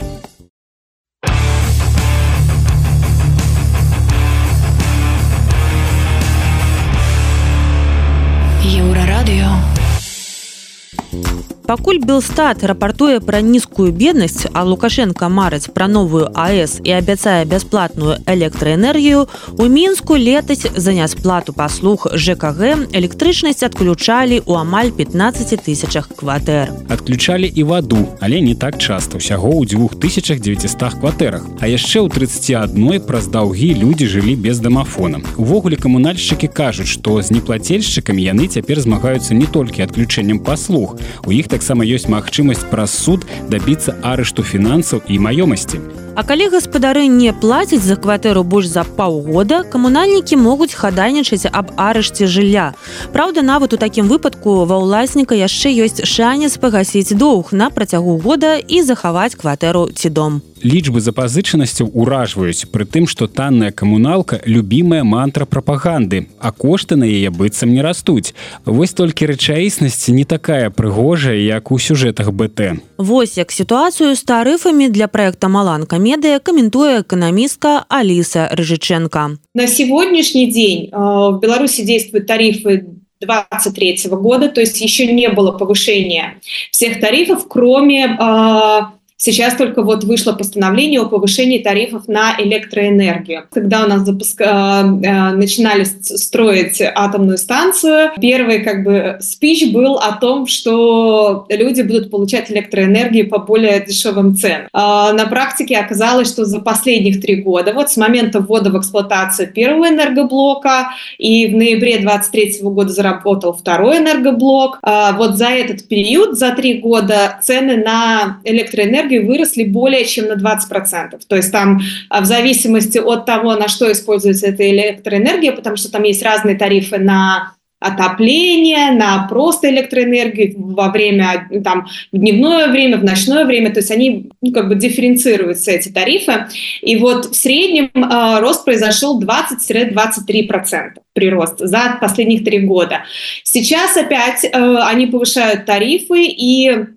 Speaker 1: Пакуль Белстат рапартуе пра нізкую беднасць, а Лукашенко марыць пра новую АС і абяцае бясплатную электраэнергію, у мінску летась за нясплату паслуг ЖКГ электрычнасць адключалі ў амаль 15 тысячах кватэр.
Speaker 2: Адключалі і ваду, але не так часта ўсяго ў 2900 кватэрах. А яшчэ ў 31 праз даўгі людзі жылі без дамафона. Увогуле камунальшчыкі кажуць, што з неплацельшчыкамі яны цяпер змагаюцца не толькі адключэннем паслуг. У іх таксама ёсць магчымасць праз суд дабіцца арышту фінансаў і маёмасці.
Speaker 1: А калі гаспадары не плацяць за кватэру больш за паўгода, камунальнікі могуць хадайнічаць аб арышце жылля. Праўда, нават у такім выпадку ва ўласніка яшчэ ёсць шанец пагасіць доўг на працягу года і захаваць кватэру ці дом.
Speaker 2: Лічбы запазычанасцяў уражваюць пры тым што танная камуналка любімая мантра прапаганды а кошты на яе быццам не растуць. Вось толькі рэчаіснасць не такая прыгожая як у сюжэтах бт
Speaker 1: Вось як сітуацыю з тарыфамі для проекта маланка медыя каментуе эканамістка аліса рыжыченко
Speaker 10: на сегодняшний день э, в беларуси действуют тарифы 23 года то есть еще не было повышения всех тарифов кроме э, Сейчас только вот вышло постановление о повышении тарифов на электроэнергию. Когда у нас запуск... Э, э, начинали строить атомную станцию, первый как бы спич был о том, что люди будут получать электроэнергию по более дешевым ценам. А на практике оказалось, что за последних три года, вот с момента ввода в эксплуатацию первого энергоблока и в ноябре 2023 года заработал второй энергоблок, а вот за этот период, за три года цены на электроэнергию энергии выросли более чем на 20%. То есть там а, в зависимости от того, на что используется эта электроэнергия, потому что там есть разные тарифы на отопление, на просто электроэнергию во время, там, в дневное время, в ночное время, то есть они ну, как бы дифференцируются, эти тарифы. И вот в среднем э, рост произошел 20-23% прирост за последних три года. Сейчас опять э, они повышают тарифы, и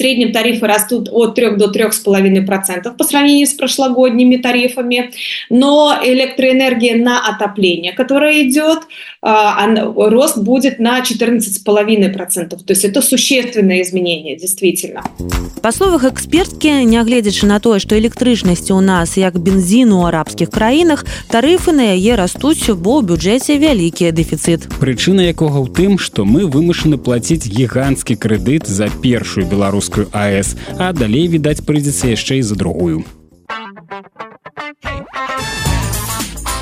Speaker 10: среднем тарифы растут от 3 до 3,5% по сравнению с прошлогодними тарифами. Но электроэнергия на отопление, которая идет, а, рост будет на 14,5%. То есть это существенное изменение, действительно.
Speaker 1: Па словах эксперткі нягледзячы на тое што электрычнасці ў нас як бензін у арабскіх краінах тарыфы на яе растуць бо ў бюджэце вялікі дэфіцыт
Speaker 2: прычына якога ў тым што мы вымушаны плаціць гіганцкі крэдыт за першую беларускую АС а далей відаць прыйдзецца яшчэ і за другую.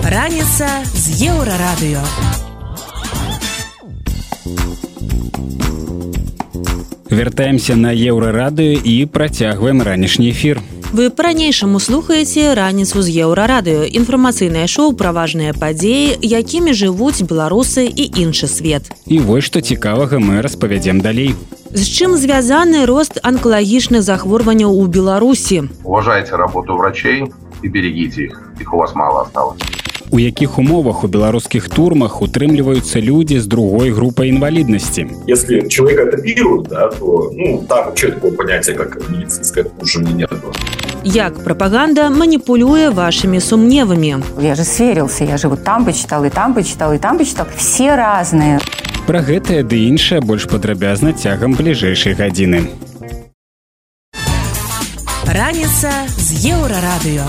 Speaker 8: Раніца з еўрарадыё.
Speaker 2: Вяртаемся на еўрарадыё і працягваем ранішні эфір
Speaker 1: вы па-ранейшаму слухаеце раніцу з еўрарадыё. Інфармацыйнае шоу пра важныя падзеі якімі жывуць беларусы і іншы свет.
Speaker 2: І вось што цікавага мы распавядзем далей.
Speaker 1: З чым звязаны рост анкалагічных захворванняў у беларусі?
Speaker 6: Уважайте работу врачей и берегите их их у вас мало осталось.
Speaker 2: У якіх умовах у беларускіх турмах утрымліваюцца людзі з другой групай інваліднасці?
Speaker 11: Если человек это пирует да, то ну, там такое понятие как медицинское нет
Speaker 1: як прапаганда маніпулюе вашими сумневамі?
Speaker 12: Я же сверился я живу там почитал и там почитал и там почитал. Все разные.
Speaker 2: Про гэтае ды іншае больш падрабязна цягам бліжэйшай гадзіны.
Speaker 8: Раніца з еўрарадыё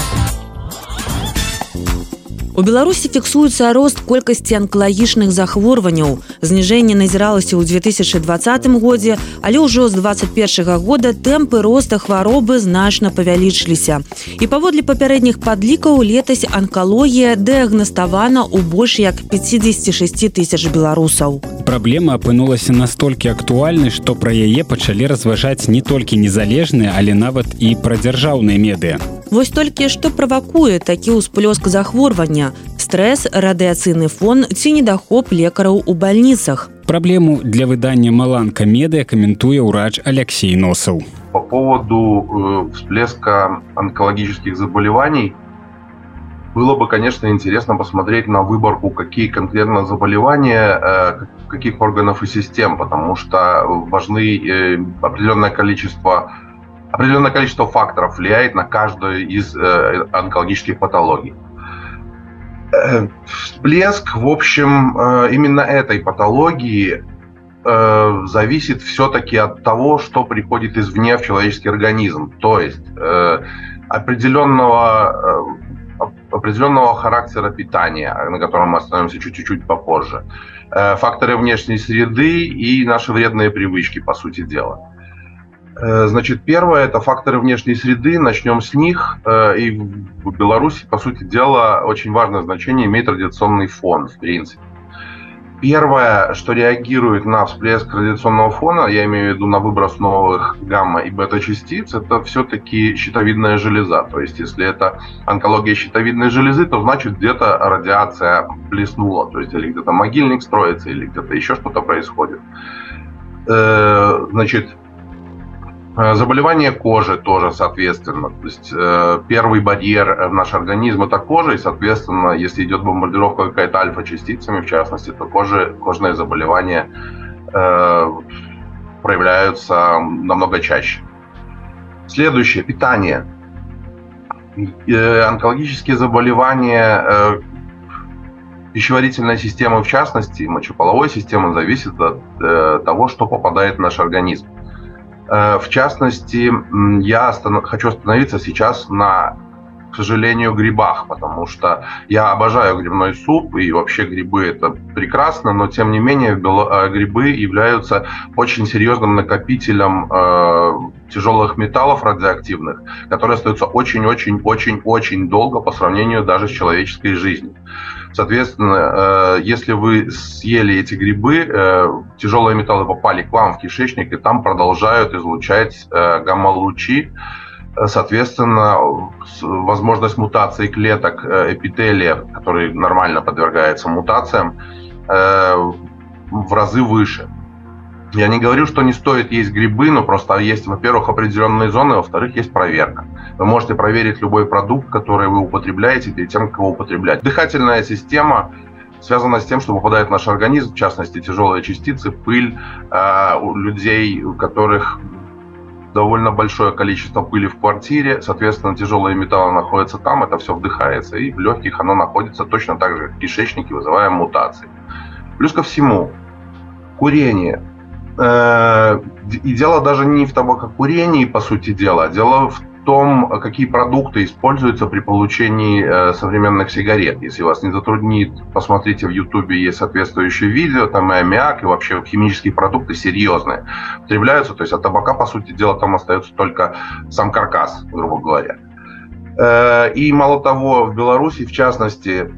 Speaker 1: У беларусі фіксуецца рост колькасці анкалагічных захворванняў. Зніжэнне назіралася ў 2020 годзе але ўжо з 21 года тэмпы роста хваробы значна павялічыліся. І паводле папярэдніх падлікаў летась анкалогія дыягнаставана ў больш як 56 тысяч беларусаў.
Speaker 2: Праблема апынулася настолькі актуальнай што пра яе пачалі разважаць не толькі незалежныя але нават і пра дзяржаўныя медыя
Speaker 1: Вось толькі што правакуе такі ўсплёск захворвання стрэс радыяцыйны фон ці недахоп лекараў у бальніцах
Speaker 2: праблему для выдання маланка медыя каментуе ўрач алексей носаў
Speaker 6: по поводу э, всплеска онкологических заболеваний было бы конечно интересно посмотреть на выборку какие конкретно заболевания э, каких органов и систем потому что важны э, определенное количество определенное количество факторов влияет на каждую из э, онкологических патологий. Э, всплеск, в общем, э, именно этой патологии э, зависит все-таки от того, что приходит извне в человеческий организм. То есть э, определенного, определенного характера питания, на котором мы остановимся чуть-чуть попозже. Факторы внешней среды и наши вредные привычки, по сути дела. Э, значит, первое – это факторы внешней среды. Начнем с них. Э, и в Беларуси, по сути дела, очень важное значение имеет радиационный фон, в принципе. Первое, что реагирует на всплеск радиационного фона, я имею в виду на выброс новых гамма и бета-частиц, это все-таки щитовидная железа. То есть, если это онкология щитовидной железы, то значит где-то радиация блеснула. То есть, или где-то могильник строится, или где-то еще что-то происходит. Э, значит, Э, заболевания кожи тоже, соответственно. То есть э, первый барьер в наш организм это кожа, и, соответственно, если идет бомбардировка какая-то альфа-частицами, в частности, то кожи, кожные заболевания э, проявляются намного чаще. Следующее – питание. Э, онкологические заболевания э, пищеварительной системы, в частности, мочеполовой системы, зависят от э, того, что попадает в наш организм. Э, в частности, я хочу остановиться сейчас на, к сожалению, грибах, потому что я обожаю грибной суп, и вообще грибы это прекрасно, но тем не менее э, грибы являются очень серьезным накопителем э, тяжелых металлов радиоактивных, которые остаются очень-очень-очень-очень долго по сравнению даже с человеческой жизнью. Соответственно, э, если вы съели эти грибы, э, тяжелые металлы попали к вам в кишечник, и там продолжают излучать э, гамма-лучи. Соответственно, возможность мутации клеток эпителия, который нормально подвергается мутациям, в разы выше. Я не говорю, что не стоит есть грибы, но просто есть, во-первых, определенные зоны, во-вторых, есть проверка. Вы можете проверить любой продукт, который вы употребляете перед тем, как его употреблять. Дыхательная система связана с тем, что попадает в наш организм, в частности, тяжелые частицы, пыль э, у людей, у которых довольно большое количество пыли в квартире, соответственно, тяжелые металлы находятся там, это все вдыхается, и в легких оно находится точно так же, в кишечнике, вызывая мутации. Плюс ко всему, курение. Э, и дело даже не в табакокурении, по сути дела, дело в том, какие продукты используются при получении э, современных сигарет. Если вас не затруднит, посмотрите в Ютубе, есть соответствующее видео, там и аммиак, и вообще химические продукты серьезные потребляются. То есть от табака, по сути дела, там остается только сам каркас, грубо говоря. Э, и мало того, в Беларуси, в частности,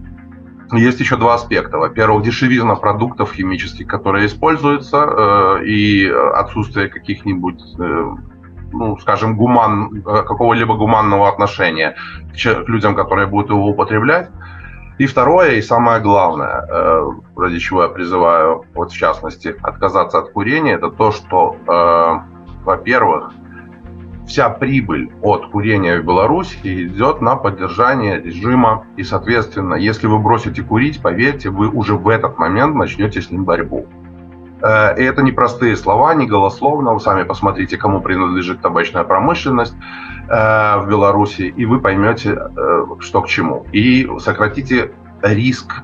Speaker 6: есть еще два аспекта. Во-первых, дешевизна продуктов химических, которые используются, э, и отсутствие каких-нибудь ну, скажем, гуман, э, какого-либо гуманного отношения к людям, которые будут его употреблять. И второе, и самое главное, э, ради чего я призываю, вот в частности, отказаться от курения, это то, что, э, во-первых, вся прибыль от курения в Беларуси идет на поддержание режима. И, соответственно, если вы бросите курить, поверьте, вы уже в этот момент начнете с ним борьбу. Э, и это не простые слова, не голословно. Вы сами посмотрите, кому принадлежит табачная промышленность э, в Беларуси, и вы поймете, э, что к чему. И сократите риск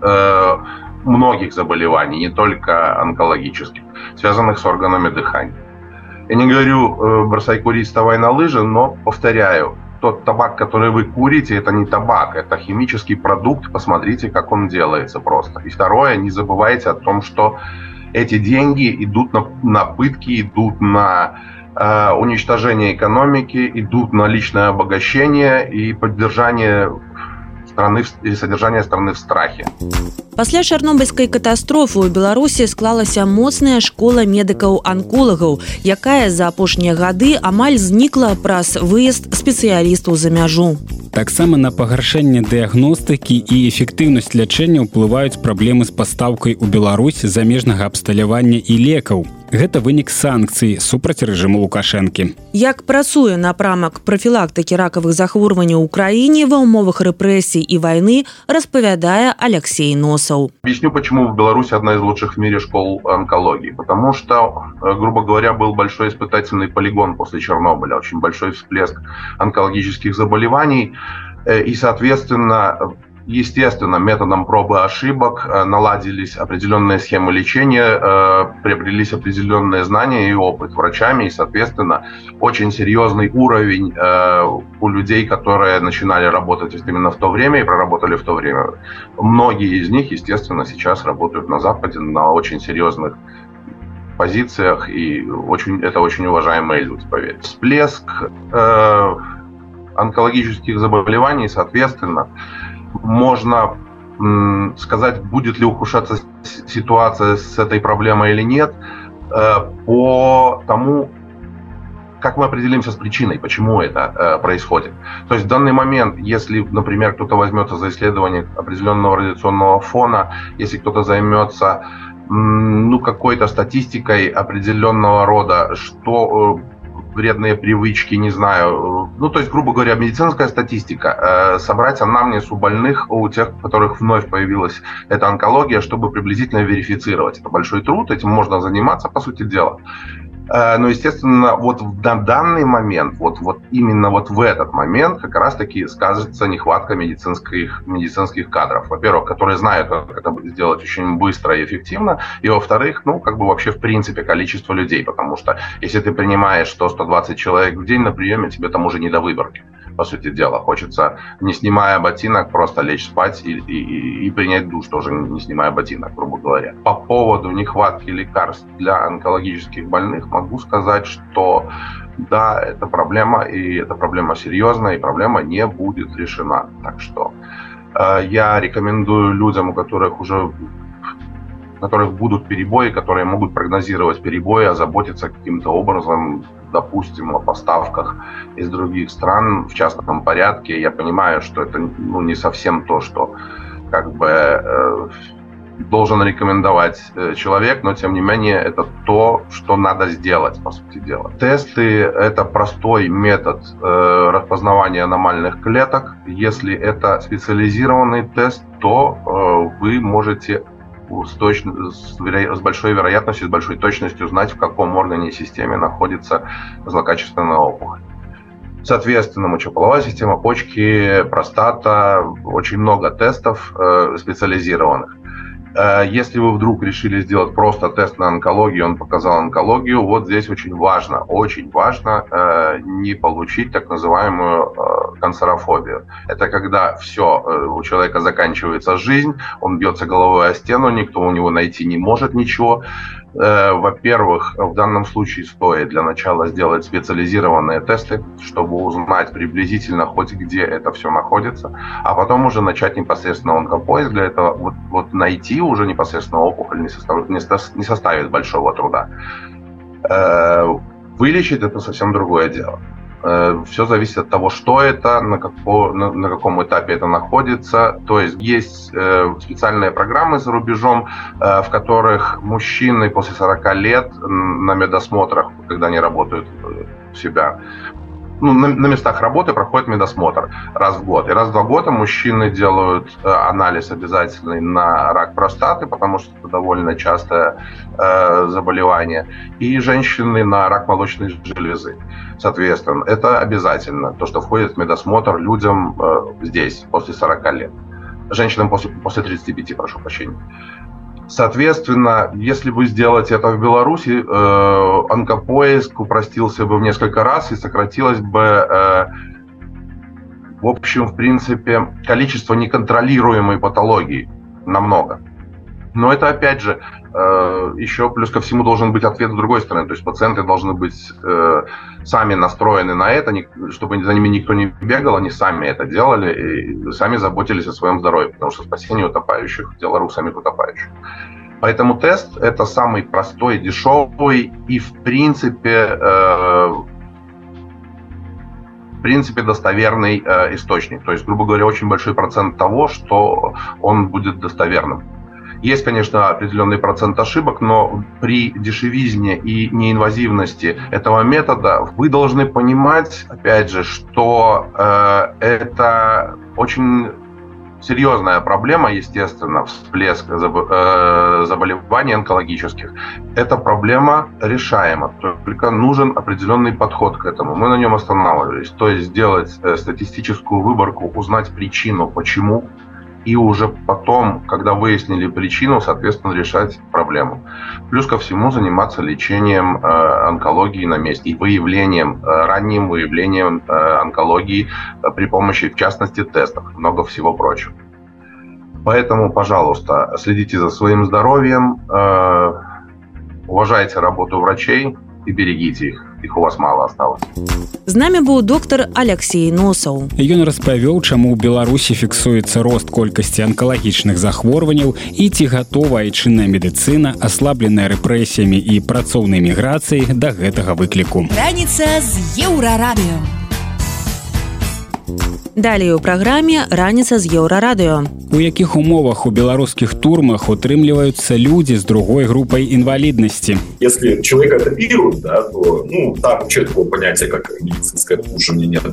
Speaker 6: многих заболеваний, не только онкологических, связанных с органами дыхания. Я не говорю бросай курить, вставай на лыжи, но повторяю, тот табак, который вы курите, это не табак, это химический продукт. Посмотрите, как он делается просто. И второе, не забывайте о том, что эти деньги идут на, на пытки, идут на э, уничтожение экономики, идут на личное обогащение и поддержание страны или содержание страны в страхе.
Speaker 1: Пасля чарнобыльскай катастрофы ў беларусі склалася моцная школа медыкаў анколагаў якая за апошнія гады амаль знікла праз выезд спецыялістаў за мяжу
Speaker 2: таксама на пагаршэнне дыягностыкі і эфектыўнасць лячэння ўплываюць праблемы з пастаўкай у Беларусь замежнага абсталявання і лекаў. Гэта вынік санкцый супраць рэжыму лукашэнкі.
Speaker 1: Як працуе напрамак прафілактыкі ракавых захворванняў у краіне ва ўмовах рэпрэсій і вайны распавядае Алексей Носаў.
Speaker 6: Объясню, почему в Беларуси одна из лучших в мире школ онкологии. Потому что, э, грубо говоря, был большой испытательный полигон после Чернобыля, очень большой всплеск онкологических заболеваний. Э, и, соответственно, естественно, методом пробы ошибок э, наладились определенные схемы лечения, э, приобрелись определенные знания и опыт врачами, и, соответственно, очень серьезный уровень у людей, которые начинали работать именно в то время и проработали в то время. Многие из них, естественно, сейчас работают на Западе на очень серьезных позициях, и очень, это очень уважаемые люди, поверьте. Всплеск э, онкологических заболеваний, соответственно, можно сказать, будет ли ухудшаться ситуация с этой проблемой или нет, э, по тому, как мы определимся с причиной, почему это э, происходит. То есть в данный момент, если, например, кто-то возьмется за исследование определенного радиационного фона, если кто-то займется ну, какой-то статистикой определенного рода, что э, вредные привычки, не знаю. Ну, то есть, грубо говоря, медицинская статистика. Э, собрать анамнез у больных, у тех, у которых вновь появилась эта онкология, чтобы приблизительно верифицировать. Это большой труд, этим можно заниматься, по сути дела. Э, но, естественно, вот на данный момент, вот, вот именно вот в этот момент как раз-таки скажется нехватка медицинских, медицинских кадров. Во-первых, которые знают, как это сделать очень быстро и эффективно. И, во-вторых, ну, как бы вообще в принципе количество людей. Потому что если ты принимаешь 100-120 человек в день на приеме, тебе там уже не до выборки по сути дела. Хочется, не снимая ботинок, просто лечь спать и, и, и принять душ, тоже не снимая ботинок, грубо говоря. По поводу нехватки лекарств для онкологических больных могу сказать, что да, это проблема, и эта проблема серьезная, и проблема не будет решена. Так что э, я рекомендую людям, у которых уже у которых будут перебои, которые могут прогнозировать перебои, озаботиться каким-то образом допустим, о поставках из других стран в частном порядке. Я понимаю, что это ну, не совсем то, что как бы э, должен рекомендовать э, человек, но тем не менее это то, что надо сделать, по сути дела. Тесты – это простой метод э, распознавания аномальных клеток. Если это специализированный тест, то э, вы можете с, точ... с, с большой вероятностью, с большой точностью знать, в каком органе и системе находится злокачественная опухоль. Соответственно, мочеполовая система, почки, простата, очень много тестов э, специализированных. Э, если вы вдруг решили сделать просто тест на онкологию, он показал онкологию, вот здесь очень важно, очень важно э, не получить так называемую э, канцерофобию. Это когда все, у человека заканчивается жизнь, он бьется головой о стену, никто у него найти не может ничего, во-первых, в данном случае стоит для начала сделать специализированные тесты, чтобы узнать приблизительно хоть где это все находится, а потом уже начать непосредственно онкопоиск. Для этого вот, вот найти уже непосредственно опухоль не, состав, не, не составит большого труда. Э, вылечить это совсем другое дело. Э, Все зависит от того, что это, на, како, на, на каком этапе это находится. То есть есть э, специальные программы за рубежом, э, в которых мужчины после 40 лет на медосмотрах, когда они работают у себя, ну, на, на местах работы проходит медосмотр раз в год. И раз в два года мужчины делают э, анализ обязательный на рак простаты, потому что это довольно частое э, заболевание. И женщины на рак молочной железы. Соответственно, это обязательно, то, что входит в медосмотр людям э, здесь, после 40 лет. Женщинам после, после 35, прошу прощения. Соответственно, если вы сделаете это в Беларуси, э, онкопоиск упростился бы в несколько раз и сократилось бы, э, в общем, в принципе, количество неконтролируемой патологии намного. Но это, опять же, еще плюс ко всему должен быть ответ с другой стороны. То есть пациенты должны быть э, сами настроены на это, чтобы за ними никто не бегал, они сами это делали и сами заботились о своем здоровье, потому что спасение утопающих – дело рук самих утопающих. Поэтому тест – это самый простой, дешевый и, в принципе, э, в принципе, достоверный источник. То есть, грубо говоря, очень большой процент того, что он будет достоверным. Есть, конечно, определенный процент ошибок, но при дешевизне и неинвазивности этого метода вы должны понимать, опять же, что э, это очень серьезная проблема, естественно, всплеск э, заболеваний онкологических. Эта проблема решаема, только нужен определенный подход к этому. Мы на нем останавливались. То есть сделать э, статистическую выборку, узнать причину, почему и уже потом, когда выяснили причину, соответственно, решать проблему. Плюс ко всему заниматься лечением э, онкологии на месте и выявлением, э, ранним выявлением э, онкологии э, при помощи, в частности, тестов, много всего прочего. Поэтому, пожалуйста, следите за своим здоровьем, э, уважайте работу врачей и берегите их іх у вас мало осталось.
Speaker 1: З намі быў доктор Алексей носаў
Speaker 2: ён распавёў чаму ў беларусі фіксуецца рост колькасці анкалагічных захворванняў і ці гатова айчынная медыцына аслабленая рэпрэсіямі і працоўнай міграцыі да гэтага выкліку
Speaker 8: раніца з еўрарадыё
Speaker 1: Далей у праграме раніца з еўрарадыё.
Speaker 2: У якіх умовах у беларускіх турмах утрымліваюцца людзі з другой групай інваліднасці.
Speaker 11: Если человек это вирус, да, то ну, там четкого понятия, как медицинское служение нет.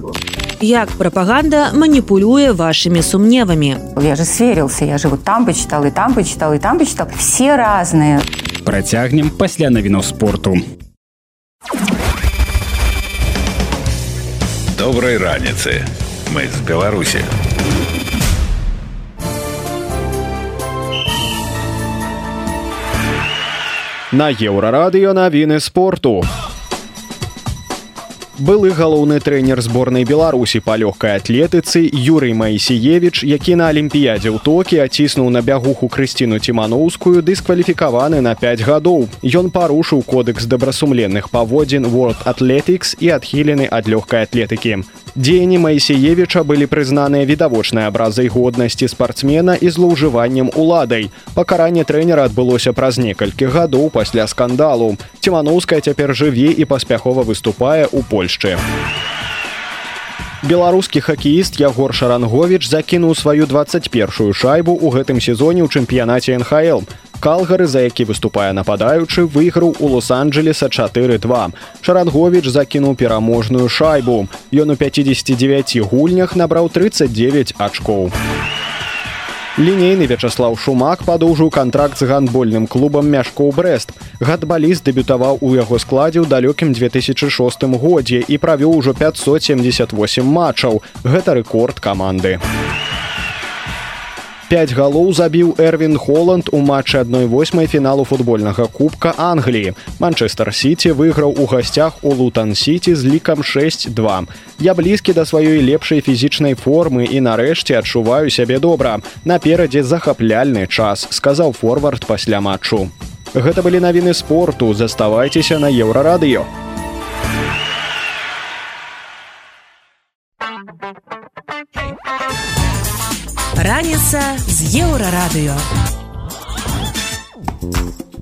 Speaker 1: Як прапаганда маніпулюе вашими сумневами.
Speaker 12: Я же сверился, я же вот там почитал, и там почитал, и там почитал. Все разные.
Speaker 2: Працягнем пасля навінаў спорту.
Speaker 13: Доброй раніцы мы з беларусі
Speaker 14: на еўрарадыё навіны спорту. Былы галоўны трэнер зборнай беларусі па лёгкай атлетыцы юрый маісеевич які на алімпіядзе ў токі аціснуў на бягуху крысціну ціманоўскую дыскваліфікаваны на 5 гадоў. Ён парушыў кодекс добрасумленных паводзін world атлетикс і адхілены ад лёгкай атлетыкі дзеянні маісеевича былі прызнаныя відавочнай абразай годнасці спартсмена і злоўжываннем уладай пакаранне трэнера адбылося праз некалькі гадоў пасля скандалу ціманоўская цяпер жыве і паспяхова выступае ў Польшчы. Беларускі хакеіст ягор шарангович закінуў сваю 21 шайбу ў гэтым сезоне ў чэмпіянаце нхл калгары за які выступае нападаючы выйграў у лос-анджелеса 42 шарангович закінуў пераможную шайбу. Ён у 59 гульнях набраў 39 ачкоў лінейны вячаслав шумак падоўжыў кантракт з гандбольным клубам мяшкоў брест гатбаліст дэбютаваў у яго складзе ў далёкім 2006 годзе і правёў ужо 578 матчаў. Гэта рэкорд каманды 5 галоў забіў эрвин холланд у матчы адной восьмай фіналу футбольнага кубка англіі. Манчестер сити выйграў у гасцях у лутан сити з лікам 62 я блізкі да сваёй лепшай фізічнай формы і нарэшце адчуваю сябе добра. Наперадзе захапляльны час сказаў форвард пасля матчу. Гэта былі навіны спорту. Заставайцеся на еўрарадыё
Speaker 8: Раніца з еўрарадыё.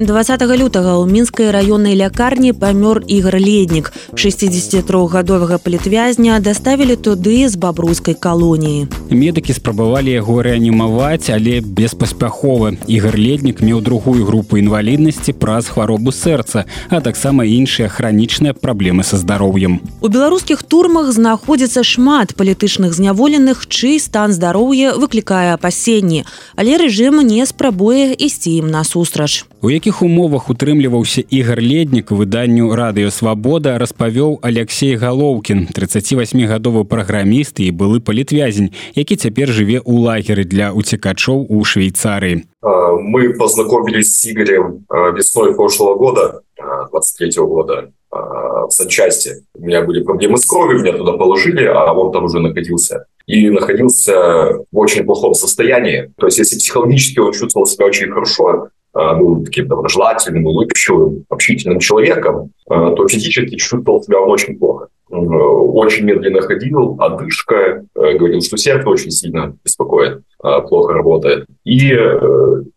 Speaker 1: 20 лютага ў мінскай раённай лякарні памёр ігр леднік. 63гадовага палітвязня даставілі туды з бабруйскай калоніі.
Speaker 2: Медыкі спрабавалі яго рэанімаваць але беспаспяхова ігар леднік меў другую групу інваліднасці праз хваробу сэрца а таксама іншыя хранічныя праблемы са здароўем.
Speaker 1: У беларускіх турмах знаходзіцца шмат палітычных зняволеных чый стан здароўя выклікае апасенні. Але рэжым не спрабуе ісці ім насустрач
Speaker 2: у якіх умовах утрымліваўся ігар леднік выданню радыёвабода распавёў алексей галоўкін 38гадовы праграміст і былы палітвязень які цяпер жыве ў лагеры для уцекачоў у швейцарыі.
Speaker 11: Мы познакомились с игорем весной прошлого года 23 -го года в санчасти у меня были проблемы с кровью меня туда положили а он там уже находился. И находился в очень плохом состоянии. То есть если психологически он чувствовал себя очень хорошо был таким доброжелательным, улыбчивым, общительным человеком, то физически чувствовал себя он очень плохо. Очень медленно ходил, одышка, говорил, что сердце очень сильно беспокоит, плохо работает. И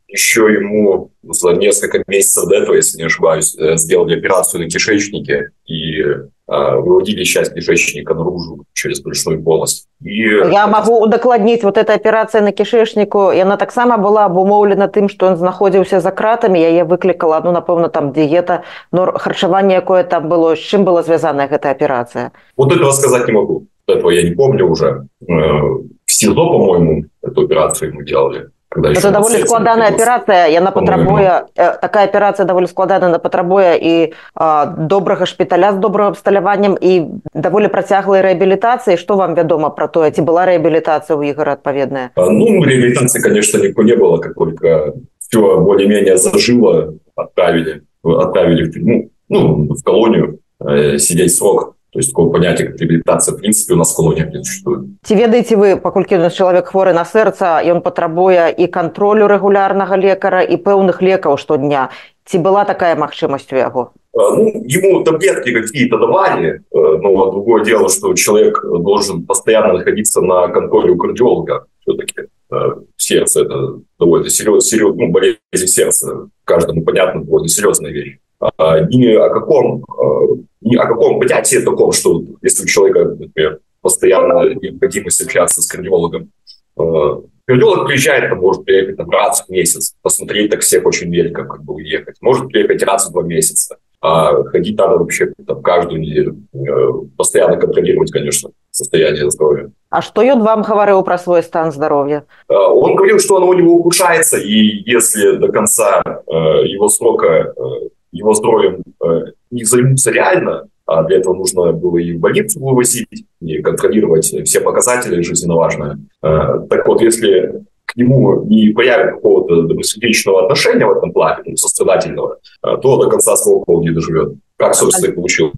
Speaker 11: еще ему за несколько месяцев до этого, если не ошибаюсь, сделали операцию на кишечнике и выводили часть кишечника наружу через брюшную полость.
Speaker 15: И... Я могу удакладніць вот эта операция на кишечнику яна таксама была абумоўлена тым что он знаходзіўся за кратами яе выклікала ну напэўна там диета но харчаванне якое там было з чым была звязаная гэтая операция?
Speaker 11: Вот этого сказать не могу. Этого я не помню уже. В СИЗО по-моему эту операцию мы делали
Speaker 15: это даволі складаная аперацыя яна патрабуе э, такая аперацыя даволі складана на патрабуе і а, добрага шпіталя з добрым абсталяваннем і даволі працяглай рэабілітацыі что вам вядома про тое ці была рэабілітацыя ў ігора адпаведная
Speaker 11: ну реабилитации конечно никто не было как только все более-менее зажило отправили отправили в ну, ну в колонию э, сидеть срок То есть такого понятия, как реабилитация, в принципе, у нас в колониях не существует.
Speaker 15: Ці ведаеце вы, паколькі у нас чалавек хворы на сэрца, ён патрабуе і кантролю рэгулярнага лекара і пэўных лекаў штодня. Ці была такая магчымасць у яго?
Speaker 11: Ну, ему таблетки какие-то давали, но другое дело, что человек должен постоянно находиться на контроле у кардиолога. Все-таки сердце – это довольно серьезная серьез, ну, болезнь сердца. Каждому понятно, довольно серьезная вещь. Ни о каком ни о каком понятии таком, что если у человека, например, постоянно необходимость общаться с кардиологом, э, кардиолог приезжает, там, может приехать там, раз в месяц, посмотреть так всех очень велико, как бы уехать, может приехать раз в два месяца, а ходить надо вообще там, каждую неделю, постоянно контролировать, конечно, состояние здоровья.
Speaker 15: А что он вам говорил про свой стан здоровья?
Speaker 11: Он говорил, что оно у него ухудшается, и если до конца его срока его здоровьем не займутся реально, а для этого нужно было и в больницу вывозить, и контролировать все показатели жизненно важные. Так вот, если к нему не появит какого-то добросердечного отношения в этом плане, ну, сострадательного, то до конца срока он не доживет. Как, собственно, и получилось.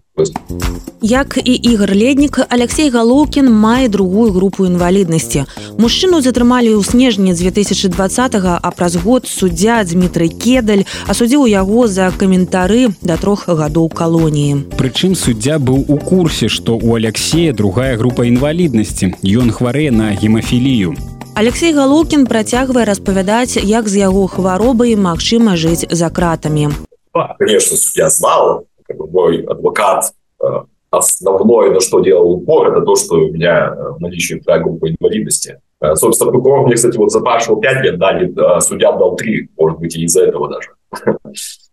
Speaker 1: Як і ігор леднік Алексей галоўкін мае другую групу інваліднасці мужчыну затрымалі ў снежні 2020 а праз год суддзя Дмітрый кедаль асудзіў яго за каментары да трох гадоў калоніі
Speaker 2: Прычым суддзя быў у курсе што у Алексея другая група інваліднасці ён хварэе на гемафілію
Speaker 1: Алексей галоўкін працягвае распавядаць як з яго хваробай магчыма жыць за кратамі
Speaker 11: конечно я знал как бы мой адвокат основное, на что делал упор, это то, что у меня наличие вторая группа инвалидности. Собственно, прокурор мне, кстати, вот запрашивал 5 лет, дали, судья дал 3, может быть, и из-за этого даже. *laughs*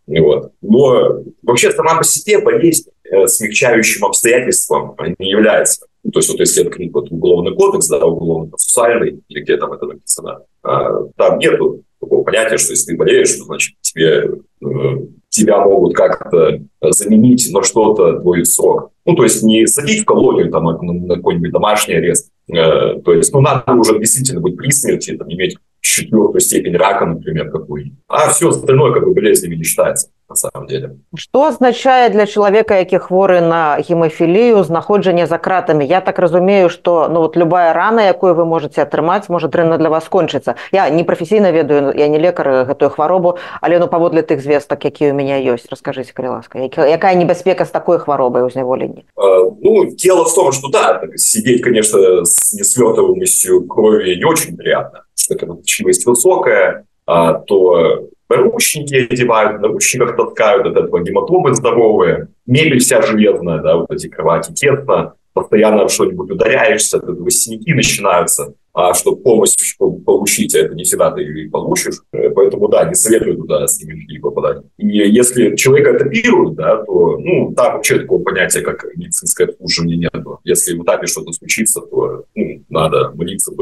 Speaker 11: Вот. Но вообще сама по себе болезнь смягчающим обстоятельством не является. Ну, то есть вот если открыть вот уголовный кодекс, да, уголовно-процессуальный, или где там это написано, там нету такого понятия, что если ты болеешь, то, значит, тебе, э, тебя могут как-то заменить на что-то твой срок. Ну, то есть не садить в колонию, там, на, на какой-нибудь домашний арест. Э, то есть, ну, надо уже действительно быть при смерти, там, иметь четвертую степень рака, например, какой А все остальное как бы болезнями не считается на самом деле.
Speaker 15: Что означает для человека, які хворы на гемофілію, знаходжанне за кратамі? Я так разумею, что ну, вот любая рана, якую вы можете атрымаць, может дрэнна для вас кончыцца. Я не професійна ведаю, я не лекар гэтую хваробу, але ну паводле тых звестак, якія у меня ёсць, расскажите, калі ласка, якая небяспека з такой хваробай у зняволенні?
Speaker 11: Uh, ну, дело в том, что да, сидеть, конечно, с несвертываемостью крови не очень приятно что кровоточивость высокая, а, то наручники одевают, в таскают, от этого гематомы здоровые, мебель вся железная, да, вот эти кровати тесно, постоянно что-нибудь ударяешься, от этого синяки начинаются а чтобы помощь получить, а это не всегда ты ее получишь. Э, поэтому, да, не советую туда с ними попадать. И если человека этапируют, да, то, ну, там вообще такого понятия, как медицинское обслуживание нет. Если в этапе что-то случится, то ну, надо молиться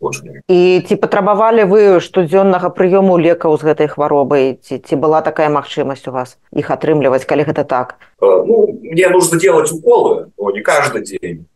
Speaker 11: больше не.
Speaker 15: И ці патрабавалі вы штодзённага прыёму лекаў з гэтай хваробай ці, ці была такая магчымасць у вас іх атрымліваць калі гэта так
Speaker 11: э, ну мне нужно делать уколы но не каждый день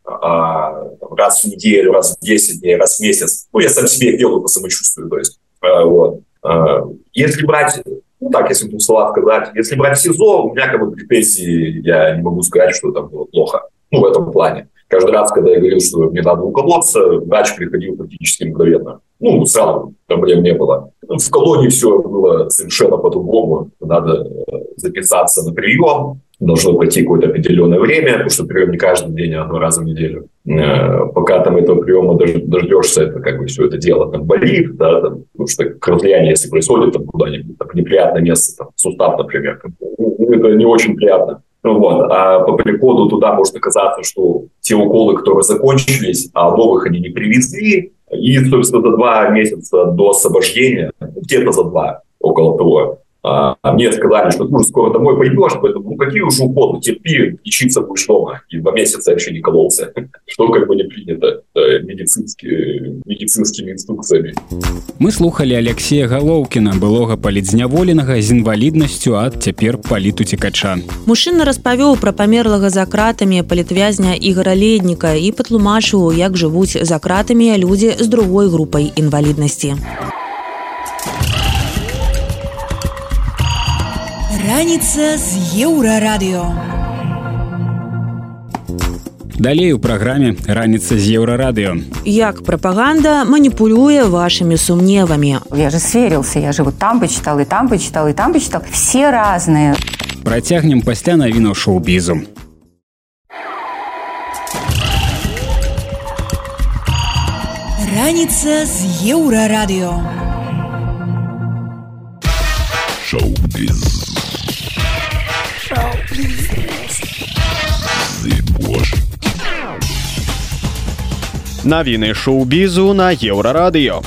Speaker 11: раз в неделю, раз в 10 дней, раз в месяц. Ну, я сам себе делаю по самочувствию. То есть, а, вот. А, если брать, ну так, если в двух сказать, если брать СИЗО, у меня как бы претензии, я не могу сказать, что там было плохо. Ну, в этом плане. Каждый раз, когда я говорил, что мне надо уколоться, врач приходил практически мгновенно. Ну, сразу проблем не было. В колонии все было совершенно по-другому. Надо э, записаться на прием, должно пройти какое-то определенное время, потому что прием не каждый день, а два раза в неделю. Э, пока там этого приема дождешься, это как бы все это дело там болит, да, там, потому что кровоизлияние, если происходит там куда-нибудь, там, неприятное место, там, сустав, например, ну, это не очень приятно. Ну вот. А по приходу туда может оказаться, что те уколы, которые закончились, а новых они не привезли, и, собственно, за два месяца до освобождения, где-то за два, около того, а, мне сказали, что ты уже скоро домой пойдешь, поэтому ну какие уже уколы, терпи, лечиться будешь дома. И два месяца вообще не кололся, *laughs* что как бы не принято медицинскими, медицинскими инструкциями.
Speaker 2: Мы слухали Алексея Галоўкіна, былога палітзняволенага з інваліднасцю ад цяпер палітуцікача.
Speaker 1: Мужчына распавёў пра памерлага за кратамі палітвязня Ігора Ледніка і патлумачыў, як жывуць за кратамі людзі з другой групай інваліднасці.
Speaker 8: Раніца з еўрарадыё.
Speaker 2: Далей у праграме раніца з еўрарадыё.
Speaker 1: Як прапаганда маніпулюе вашымі сумневамі.
Speaker 12: Я же сверился, я же вот там почитал, и там почитал, и там почитал. Все разные.
Speaker 2: Працягнем пасля навінаў шоу-бізу.
Speaker 8: Раніца з еўрарадыё.
Speaker 13: Шоу-біз.
Speaker 14: Навіны шоу-бізу на еўрарадыё.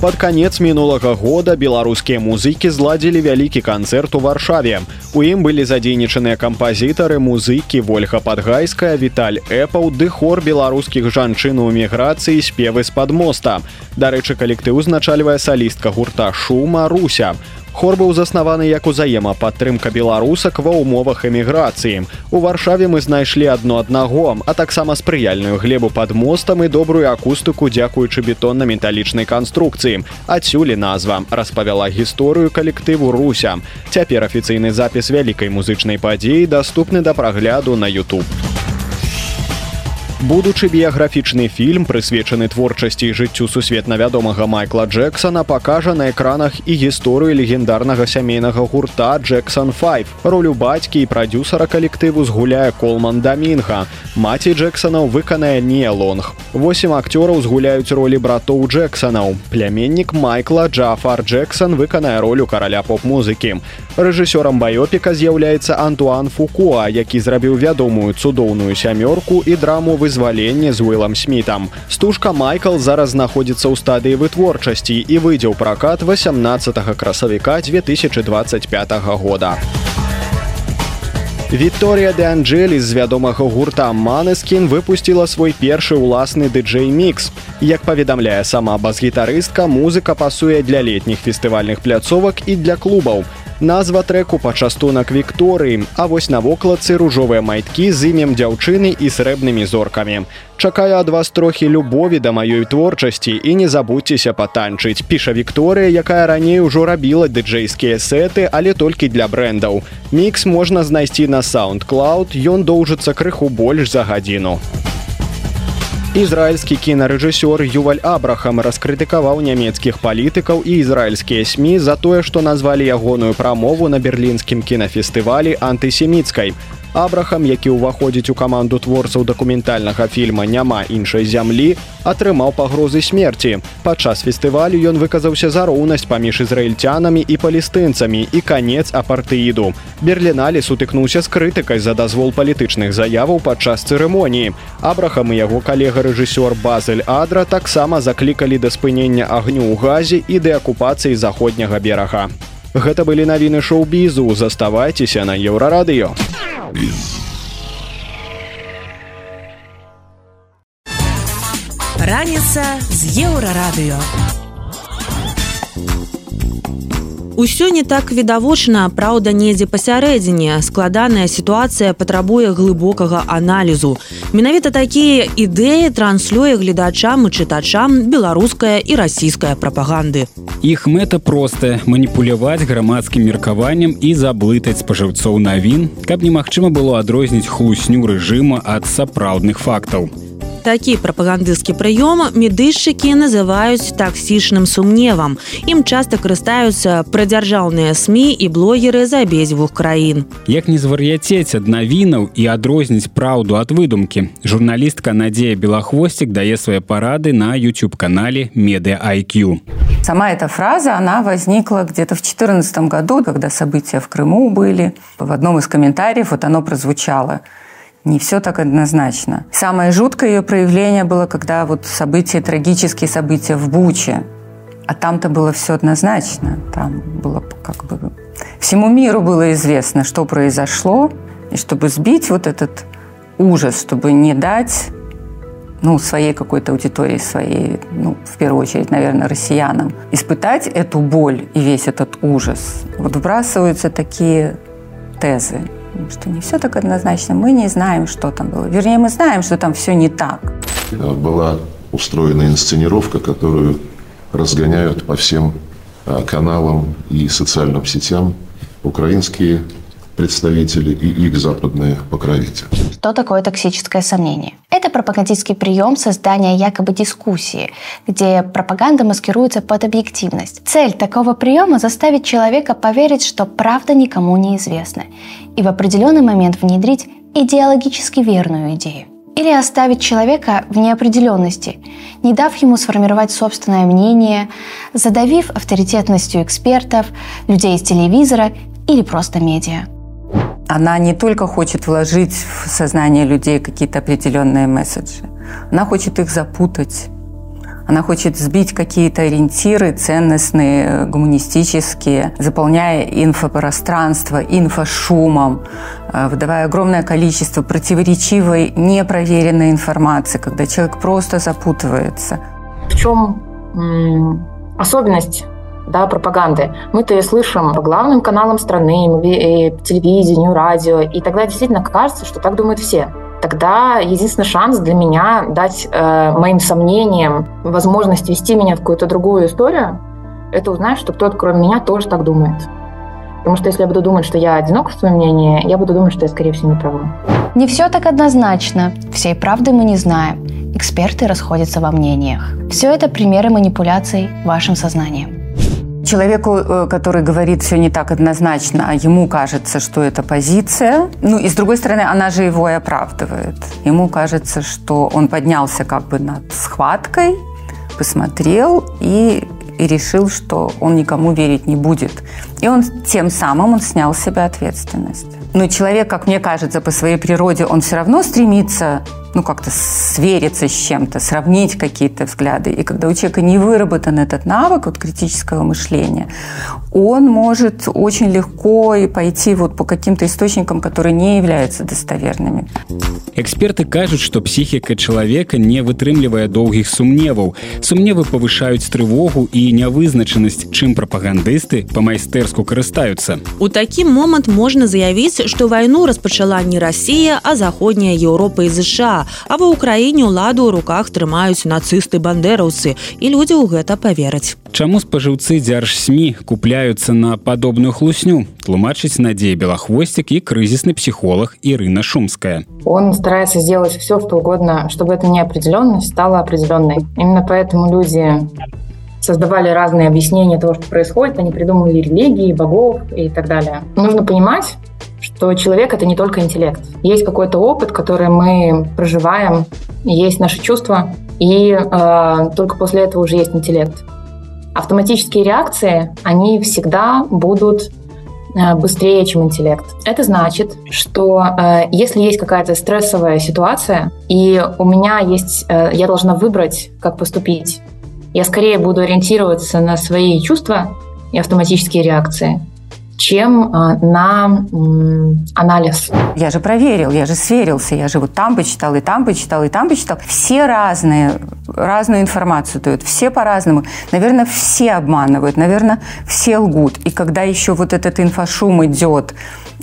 Speaker 14: Пад канец мінулага года беларускія музыкі зладзілі вялікі канцэрт у варшаве. У ім былі задзейнічаныя кампазітары, музыкі, ольга падгайская, Віталь Эпаў, ды хор беларускіх жанчын у эміграцыі спевы з-пад моста. Дарэчы, калектыў узначальвае салістка гурта шума Руся. Хор быў заснаваны як узаемападтрымка беларусак ва ўмовах эміграцыі. У варшаве мы знайшлі адно аднаго, а таксама спрыяльную глебу пад мостам і добрую акустыку дзякуючы бетонна-металічнай канструкцыі. Адсюлі назва распавяла гісторыю калектыву Руся. Цяпер афіцыйны запіс вялікай музычнай падзеі даступны да прагляду на YouTube. Будучы біяграфічны фільм прысвечаны творчасці і жыццю сусветна вядомага майкла джексона пакажа на экранах і гісторыю легендарнага сямейнага гурта джексон 5 ролю бацькі і прадюсара калектыву згуляе колман дамінга. Маці джексонаў выканае не лонг. Восем акцёраў згуляюць ролі братоў джексонаў пляменнік майкла джафар джексон выканае ролю караля поп-музыкі. Рэжысёрам баёпіка з'яўляецца антуан фукуа які зрабіў вядомую цудоўную сямёрку і драму вызвалення з уилам смітам стужка майкл зараз знаходзіцца ў стадыі вытворчасці і выйдзе ў пракат 18 красавіка 2025 года Вікторія де Анджелі з вядомага гурта Манескін выпусціла свой першы ўласны дыджэй мікс. Як паведамляе сама бас-гітарыстка, музыка пасуе для летніх фестывальных пляцовак і для клубаў. Назва трэку пачастунак Вікторыі, а вось на вокладцы ружовыя майткі з імем дзяўчыны і срэбнымі зоркамі. Чакаю ад вас трохі любові да маёй творчасці і не забудзьцеся патанчыць. Піша Вікторыя, якая раней ужо рабіла дыджэйскія сеты, але толькі для брэндаў. Мікс можна знайсці на SoundCloud, ён доўжыцца крыху больш за гадзіну. Ізраільскі кінарэжысёр Юваль Абрахам раскрытыкаваў нямецкіх палітыкаў і ізраільскія СМі за тое, што назвалі ягоную прамову на берлінскім кінафестывалі антысеміцкай. Абрахам, які ўваходзіць у каманду творцаў дакументальнага фільма няма іншай зямлі, атрымаў пагрозы смерці. Падчас фестывалю ён выказаўся за роўнасць паміж ізраільцянамі і палістынцамі і канец апартыіду. Берліналі сутыкнуўся з крытыкай за дазвол палітычных заяваў падчас цырымоніі. Абрахам і яго калега рэжысёр Базель Адра таксама заклікалі да спынення агню ў газе і дэакупацыі заходняга берага. Гэта былі навіны шоу-бізу, заставайцеся на еўрарадыё.
Speaker 8: Раніца з еўрарадыё.
Speaker 1: Усё не так відавочна, праўда, недзе пасярэдзіне. Складаная сітуацыя патрабуе глыбокага аналізу. Менавіта такія ідэі транслюе гледачам і чытачам беларуская і расійская прапаганды.
Speaker 2: Іх мэта простая маніпуляваць грамадскім меркаваннем і заблытаць спажыўцоў навін, каб немагчыма было адрозніць хлусню рэжыма ад сапраўдных фактаў
Speaker 1: такі прапагандысцкі прыём медыйшчыкі называюць таксічным сумневам. Ім часта карыстаюцца прадзяржаўныя сМ і блогеры з абедзвюх краін.
Speaker 2: Як не звар'яцець ад навінаў і адрозніць праўду ад выдумкі. Журналістка Надзея Белахвосцік дае свае парады на YouTube-канале MediaIQ.
Speaker 12: Сама эта фраза, она возникла где-то в 2014 году, когда события в Крыму были. В одном из комментариев вот оно прозвучало – не все так однозначно. Самое жуткое ее проявление было, когда вот события, трагические события в Буче. А там-то было все однозначно. Там было как бы... Всему миру было известно, что произошло. И чтобы сбить вот этот ужас, чтобы не дать ну, своей какой-то аудитории, своей, ну, в первую очередь, наверное, россиянам, испытать эту боль и весь этот ужас, вот вбрасываются такие тезы что не все так однозначно. Мы не знаем, что там было. Вернее, мы знаем, что там все не так.
Speaker 16: Была устроена инсценировка, которую разгоняют по всем а, каналам и социальным сетям украинские представители и их западные покровители.
Speaker 17: Что такое токсическое сомнение? Это пропагандистский прием создания якобы дискуссии, где пропаганда маскируется под объективность. Цель такого приема – заставить человека поверить, что правда никому не известна, и в определенный момент внедрить идеологически верную идею или оставить человека в неопределенности, не дав ему сформировать собственное мнение, задавив авторитетностью экспертов, людей из телевизора или просто медиа.
Speaker 12: Она не только хочет вложить в сознание людей какие-то определенные месседжи, она хочет их запутать. Она хочет сбить какие-то ориентиры ценностные, гуманистические, заполняя инфопространство инфошумом, э, выдавая огромное количество противоречивой, непроверенной информации, когда человек просто запутывается.
Speaker 18: В чем особенность да, пропаганды. Мы-то ее слышим по главным каналам страны, по телевидению, радио, и тогда действительно кажется, что так думают все. Тогда единственный шанс для меня дать э, моим сомнениям возможность вести меня в какую-то другую историю, это узнать, что кто-то кроме меня тоже так думает. Потому что если я буду думать, что я одинок в своем мнении, я буду думать, что я, скорее всего, не права.
Speaker 17: Не все так однозначно. Всей правды мы не знаем. Эксперты расходятся во мнениях. Все это примеры манипуляций вашим сознанием.
Speaker 12: Человеку, э, который говорит все не так однозначно, а ему кажется, что это позиция, ну и с другой стороны, она же его и оправдывает. Ему кажется, что он поднялся как бы над схваткой, посмотрел и и решил, что он никому верить не будет. И он тем самым он снял с себя ответственность. Но человек, как мне кажется, по своей природе, он все равно стремится ну, как-то свериться с чем-то, сравнить какие-то взгляды. И когда у человека не выработан этот навык вот, критического мышления, он может очень легко и пойти вот по каким-то источникам, которые не являются достоверными.
Speaker 2: Эксперты кажуць, што псіхіка чалавека не вытрымлівае доўгіх сумневаў. Сумневы павышаюць трывогу і нявызначанасць, чым прапагандысты па-майстэрску карыстаюцца.
Speaker 1: У такі момант можна заявіць, што вайну распачала не Расія, а заходняя Еўропа і ЗША, А ва ўкраіне ўладу ў руках трымаюць нацысты бандераўцы і людзі ў гэта павераць.
Speaker 2: Чаму спажыўцы дзяржсмі купляюцца на падобную хлусню? Тлумачыць надзея белахвосцік і крызісны псіхолог Ірына Шумская.
Speaker 18: Он старается сделать все, что угодно, чтобы эта неопределенность стала определенной. Именно поэтому люди создавали разные объяснения того, что происходит, они придумывали религии, богов и так далее. Нужно понимать, что человек это не только интеллект. Есть какой-то опыт, который мы проживаем, есть наши чувства, и э, только после этого уже есть интеллект. Автоматические реакции, они всегда будут Э, быстрее, чем интеллект. Это значит, что э, если есть какая-то стрессовая ситуация, и у меня есть, э, я должна выбрать, как поступить, я скорее буду ориентироваться на свои чувства и автоматические реакции, чем а, на анализ.
Speaker 12: Я же проверил, я же сверился, я же вот там почитал, и там почитал, и там почитал. Все разные, разную информацию дают, все по-разному. Наверное, все обманывают, наверное, все лгут. И когда еще вот этот инфошум идет,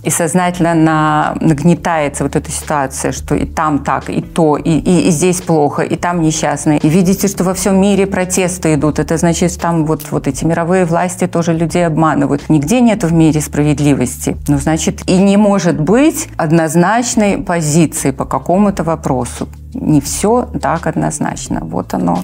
Speaker 12: и сознательно на, нагнетается вот эта ситуация, что и там так, и то, и, и, и здесь плохо, и там несчастные. И видите, что во всем мире протесты идут. Это значит, что там вот, вот эти мировые власти тоже людей обманывают. Нигде нет в мире справедливости. Ну, значит, и не может быть однозначной позиции по какому-то вопросу не все так однозначно. Вот оно.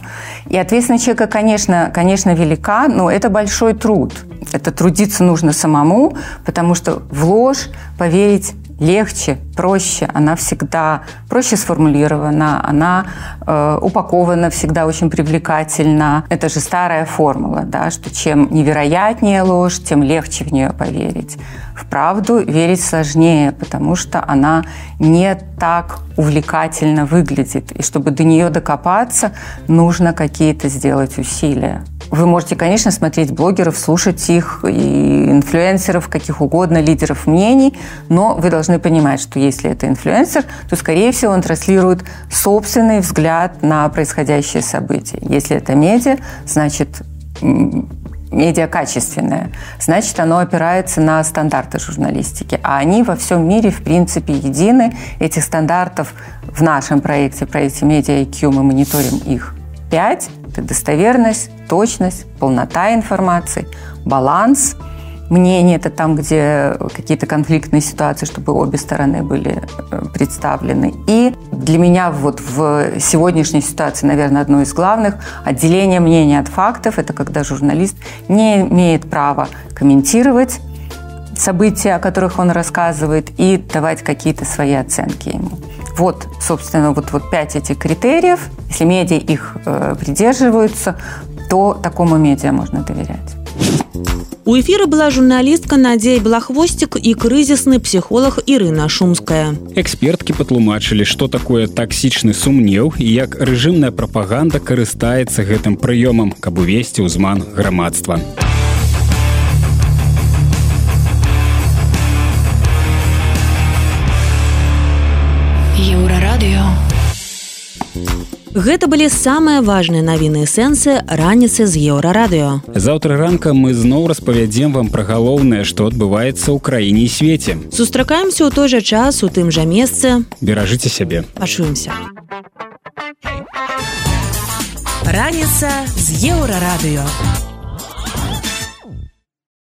Speaker 12: И ответственность человека, конечно, конечно, велика, но это большой труд. Это трудиться нужно самому, потому что в ложь поверить легче, проще, она всегда проще сформулирована, она э, упакована всегда очень привлекательно. Это же старая формула, да, что чем невероятнее ложь, тем легче в нее поверить. В правду верить сложнее, потому что она не так увлекательно выглядит. И чтобы до нее докопаться, нужно какие-то сделать усилия. Вы можете, конечно, смотреть блогеров, слушать их, и инфлюенсеров, каких угодно, лидеров мнений, но вы должны понимать, что если это инфлюенсер, то, скорее всего, он транслирует собственный взгляд на происходящее событие. Если это медиа, значит, медиа качественное, значит, оно опирается на стандарты журналистики. А они во всем мире, в принципе, едины. Этих стандартов в нашем проекте, проекте Media IQ, мы мониторим их пять. Это достоверность, точность, полнота информации, баланс мнений. Это там, где какие-то конфликтные ситуации, чтобы обе стороны были э, представлены. И для меня вот в сегодняшней ситуации, наверное, одно из главных – отделение мнения от фактов. Это когда журналист не имеет права комментировать события, о которых он рассказывает, и давать какие-то свои оценки ему. Вот, собственно, вот, вот пять этих критериев. Если медиа их э, придерживаются, то такому медиа можно доверять.
Speaker 1: У эфира была журналістка Надзея Белахвосцік і крызісны псіхолог Ірына Шумская.
Speaker 2: Эксперткі патлумачылі, што такое таксічны сумнеў і як рэжымная прапаганда карыстаецца гэтым прыёмам, каб увесці ўзман грамадства.
Speaker 1: Гэта былі самыя важныя навіны сэнсы раніцы з еўрарадыё.
Speaker 2: Заўтра ранка мы зноў распавядзем вам пра галоўнае, што адбываецца ў краіне і свеце.
Speaker 1: Сустракаемся ў той жа час у тым жа месцы.
Speaker 2: Беражыце сябе.
Speaker 1: Пачуемся.
Speaker 8: Раніца з еўрарадыё.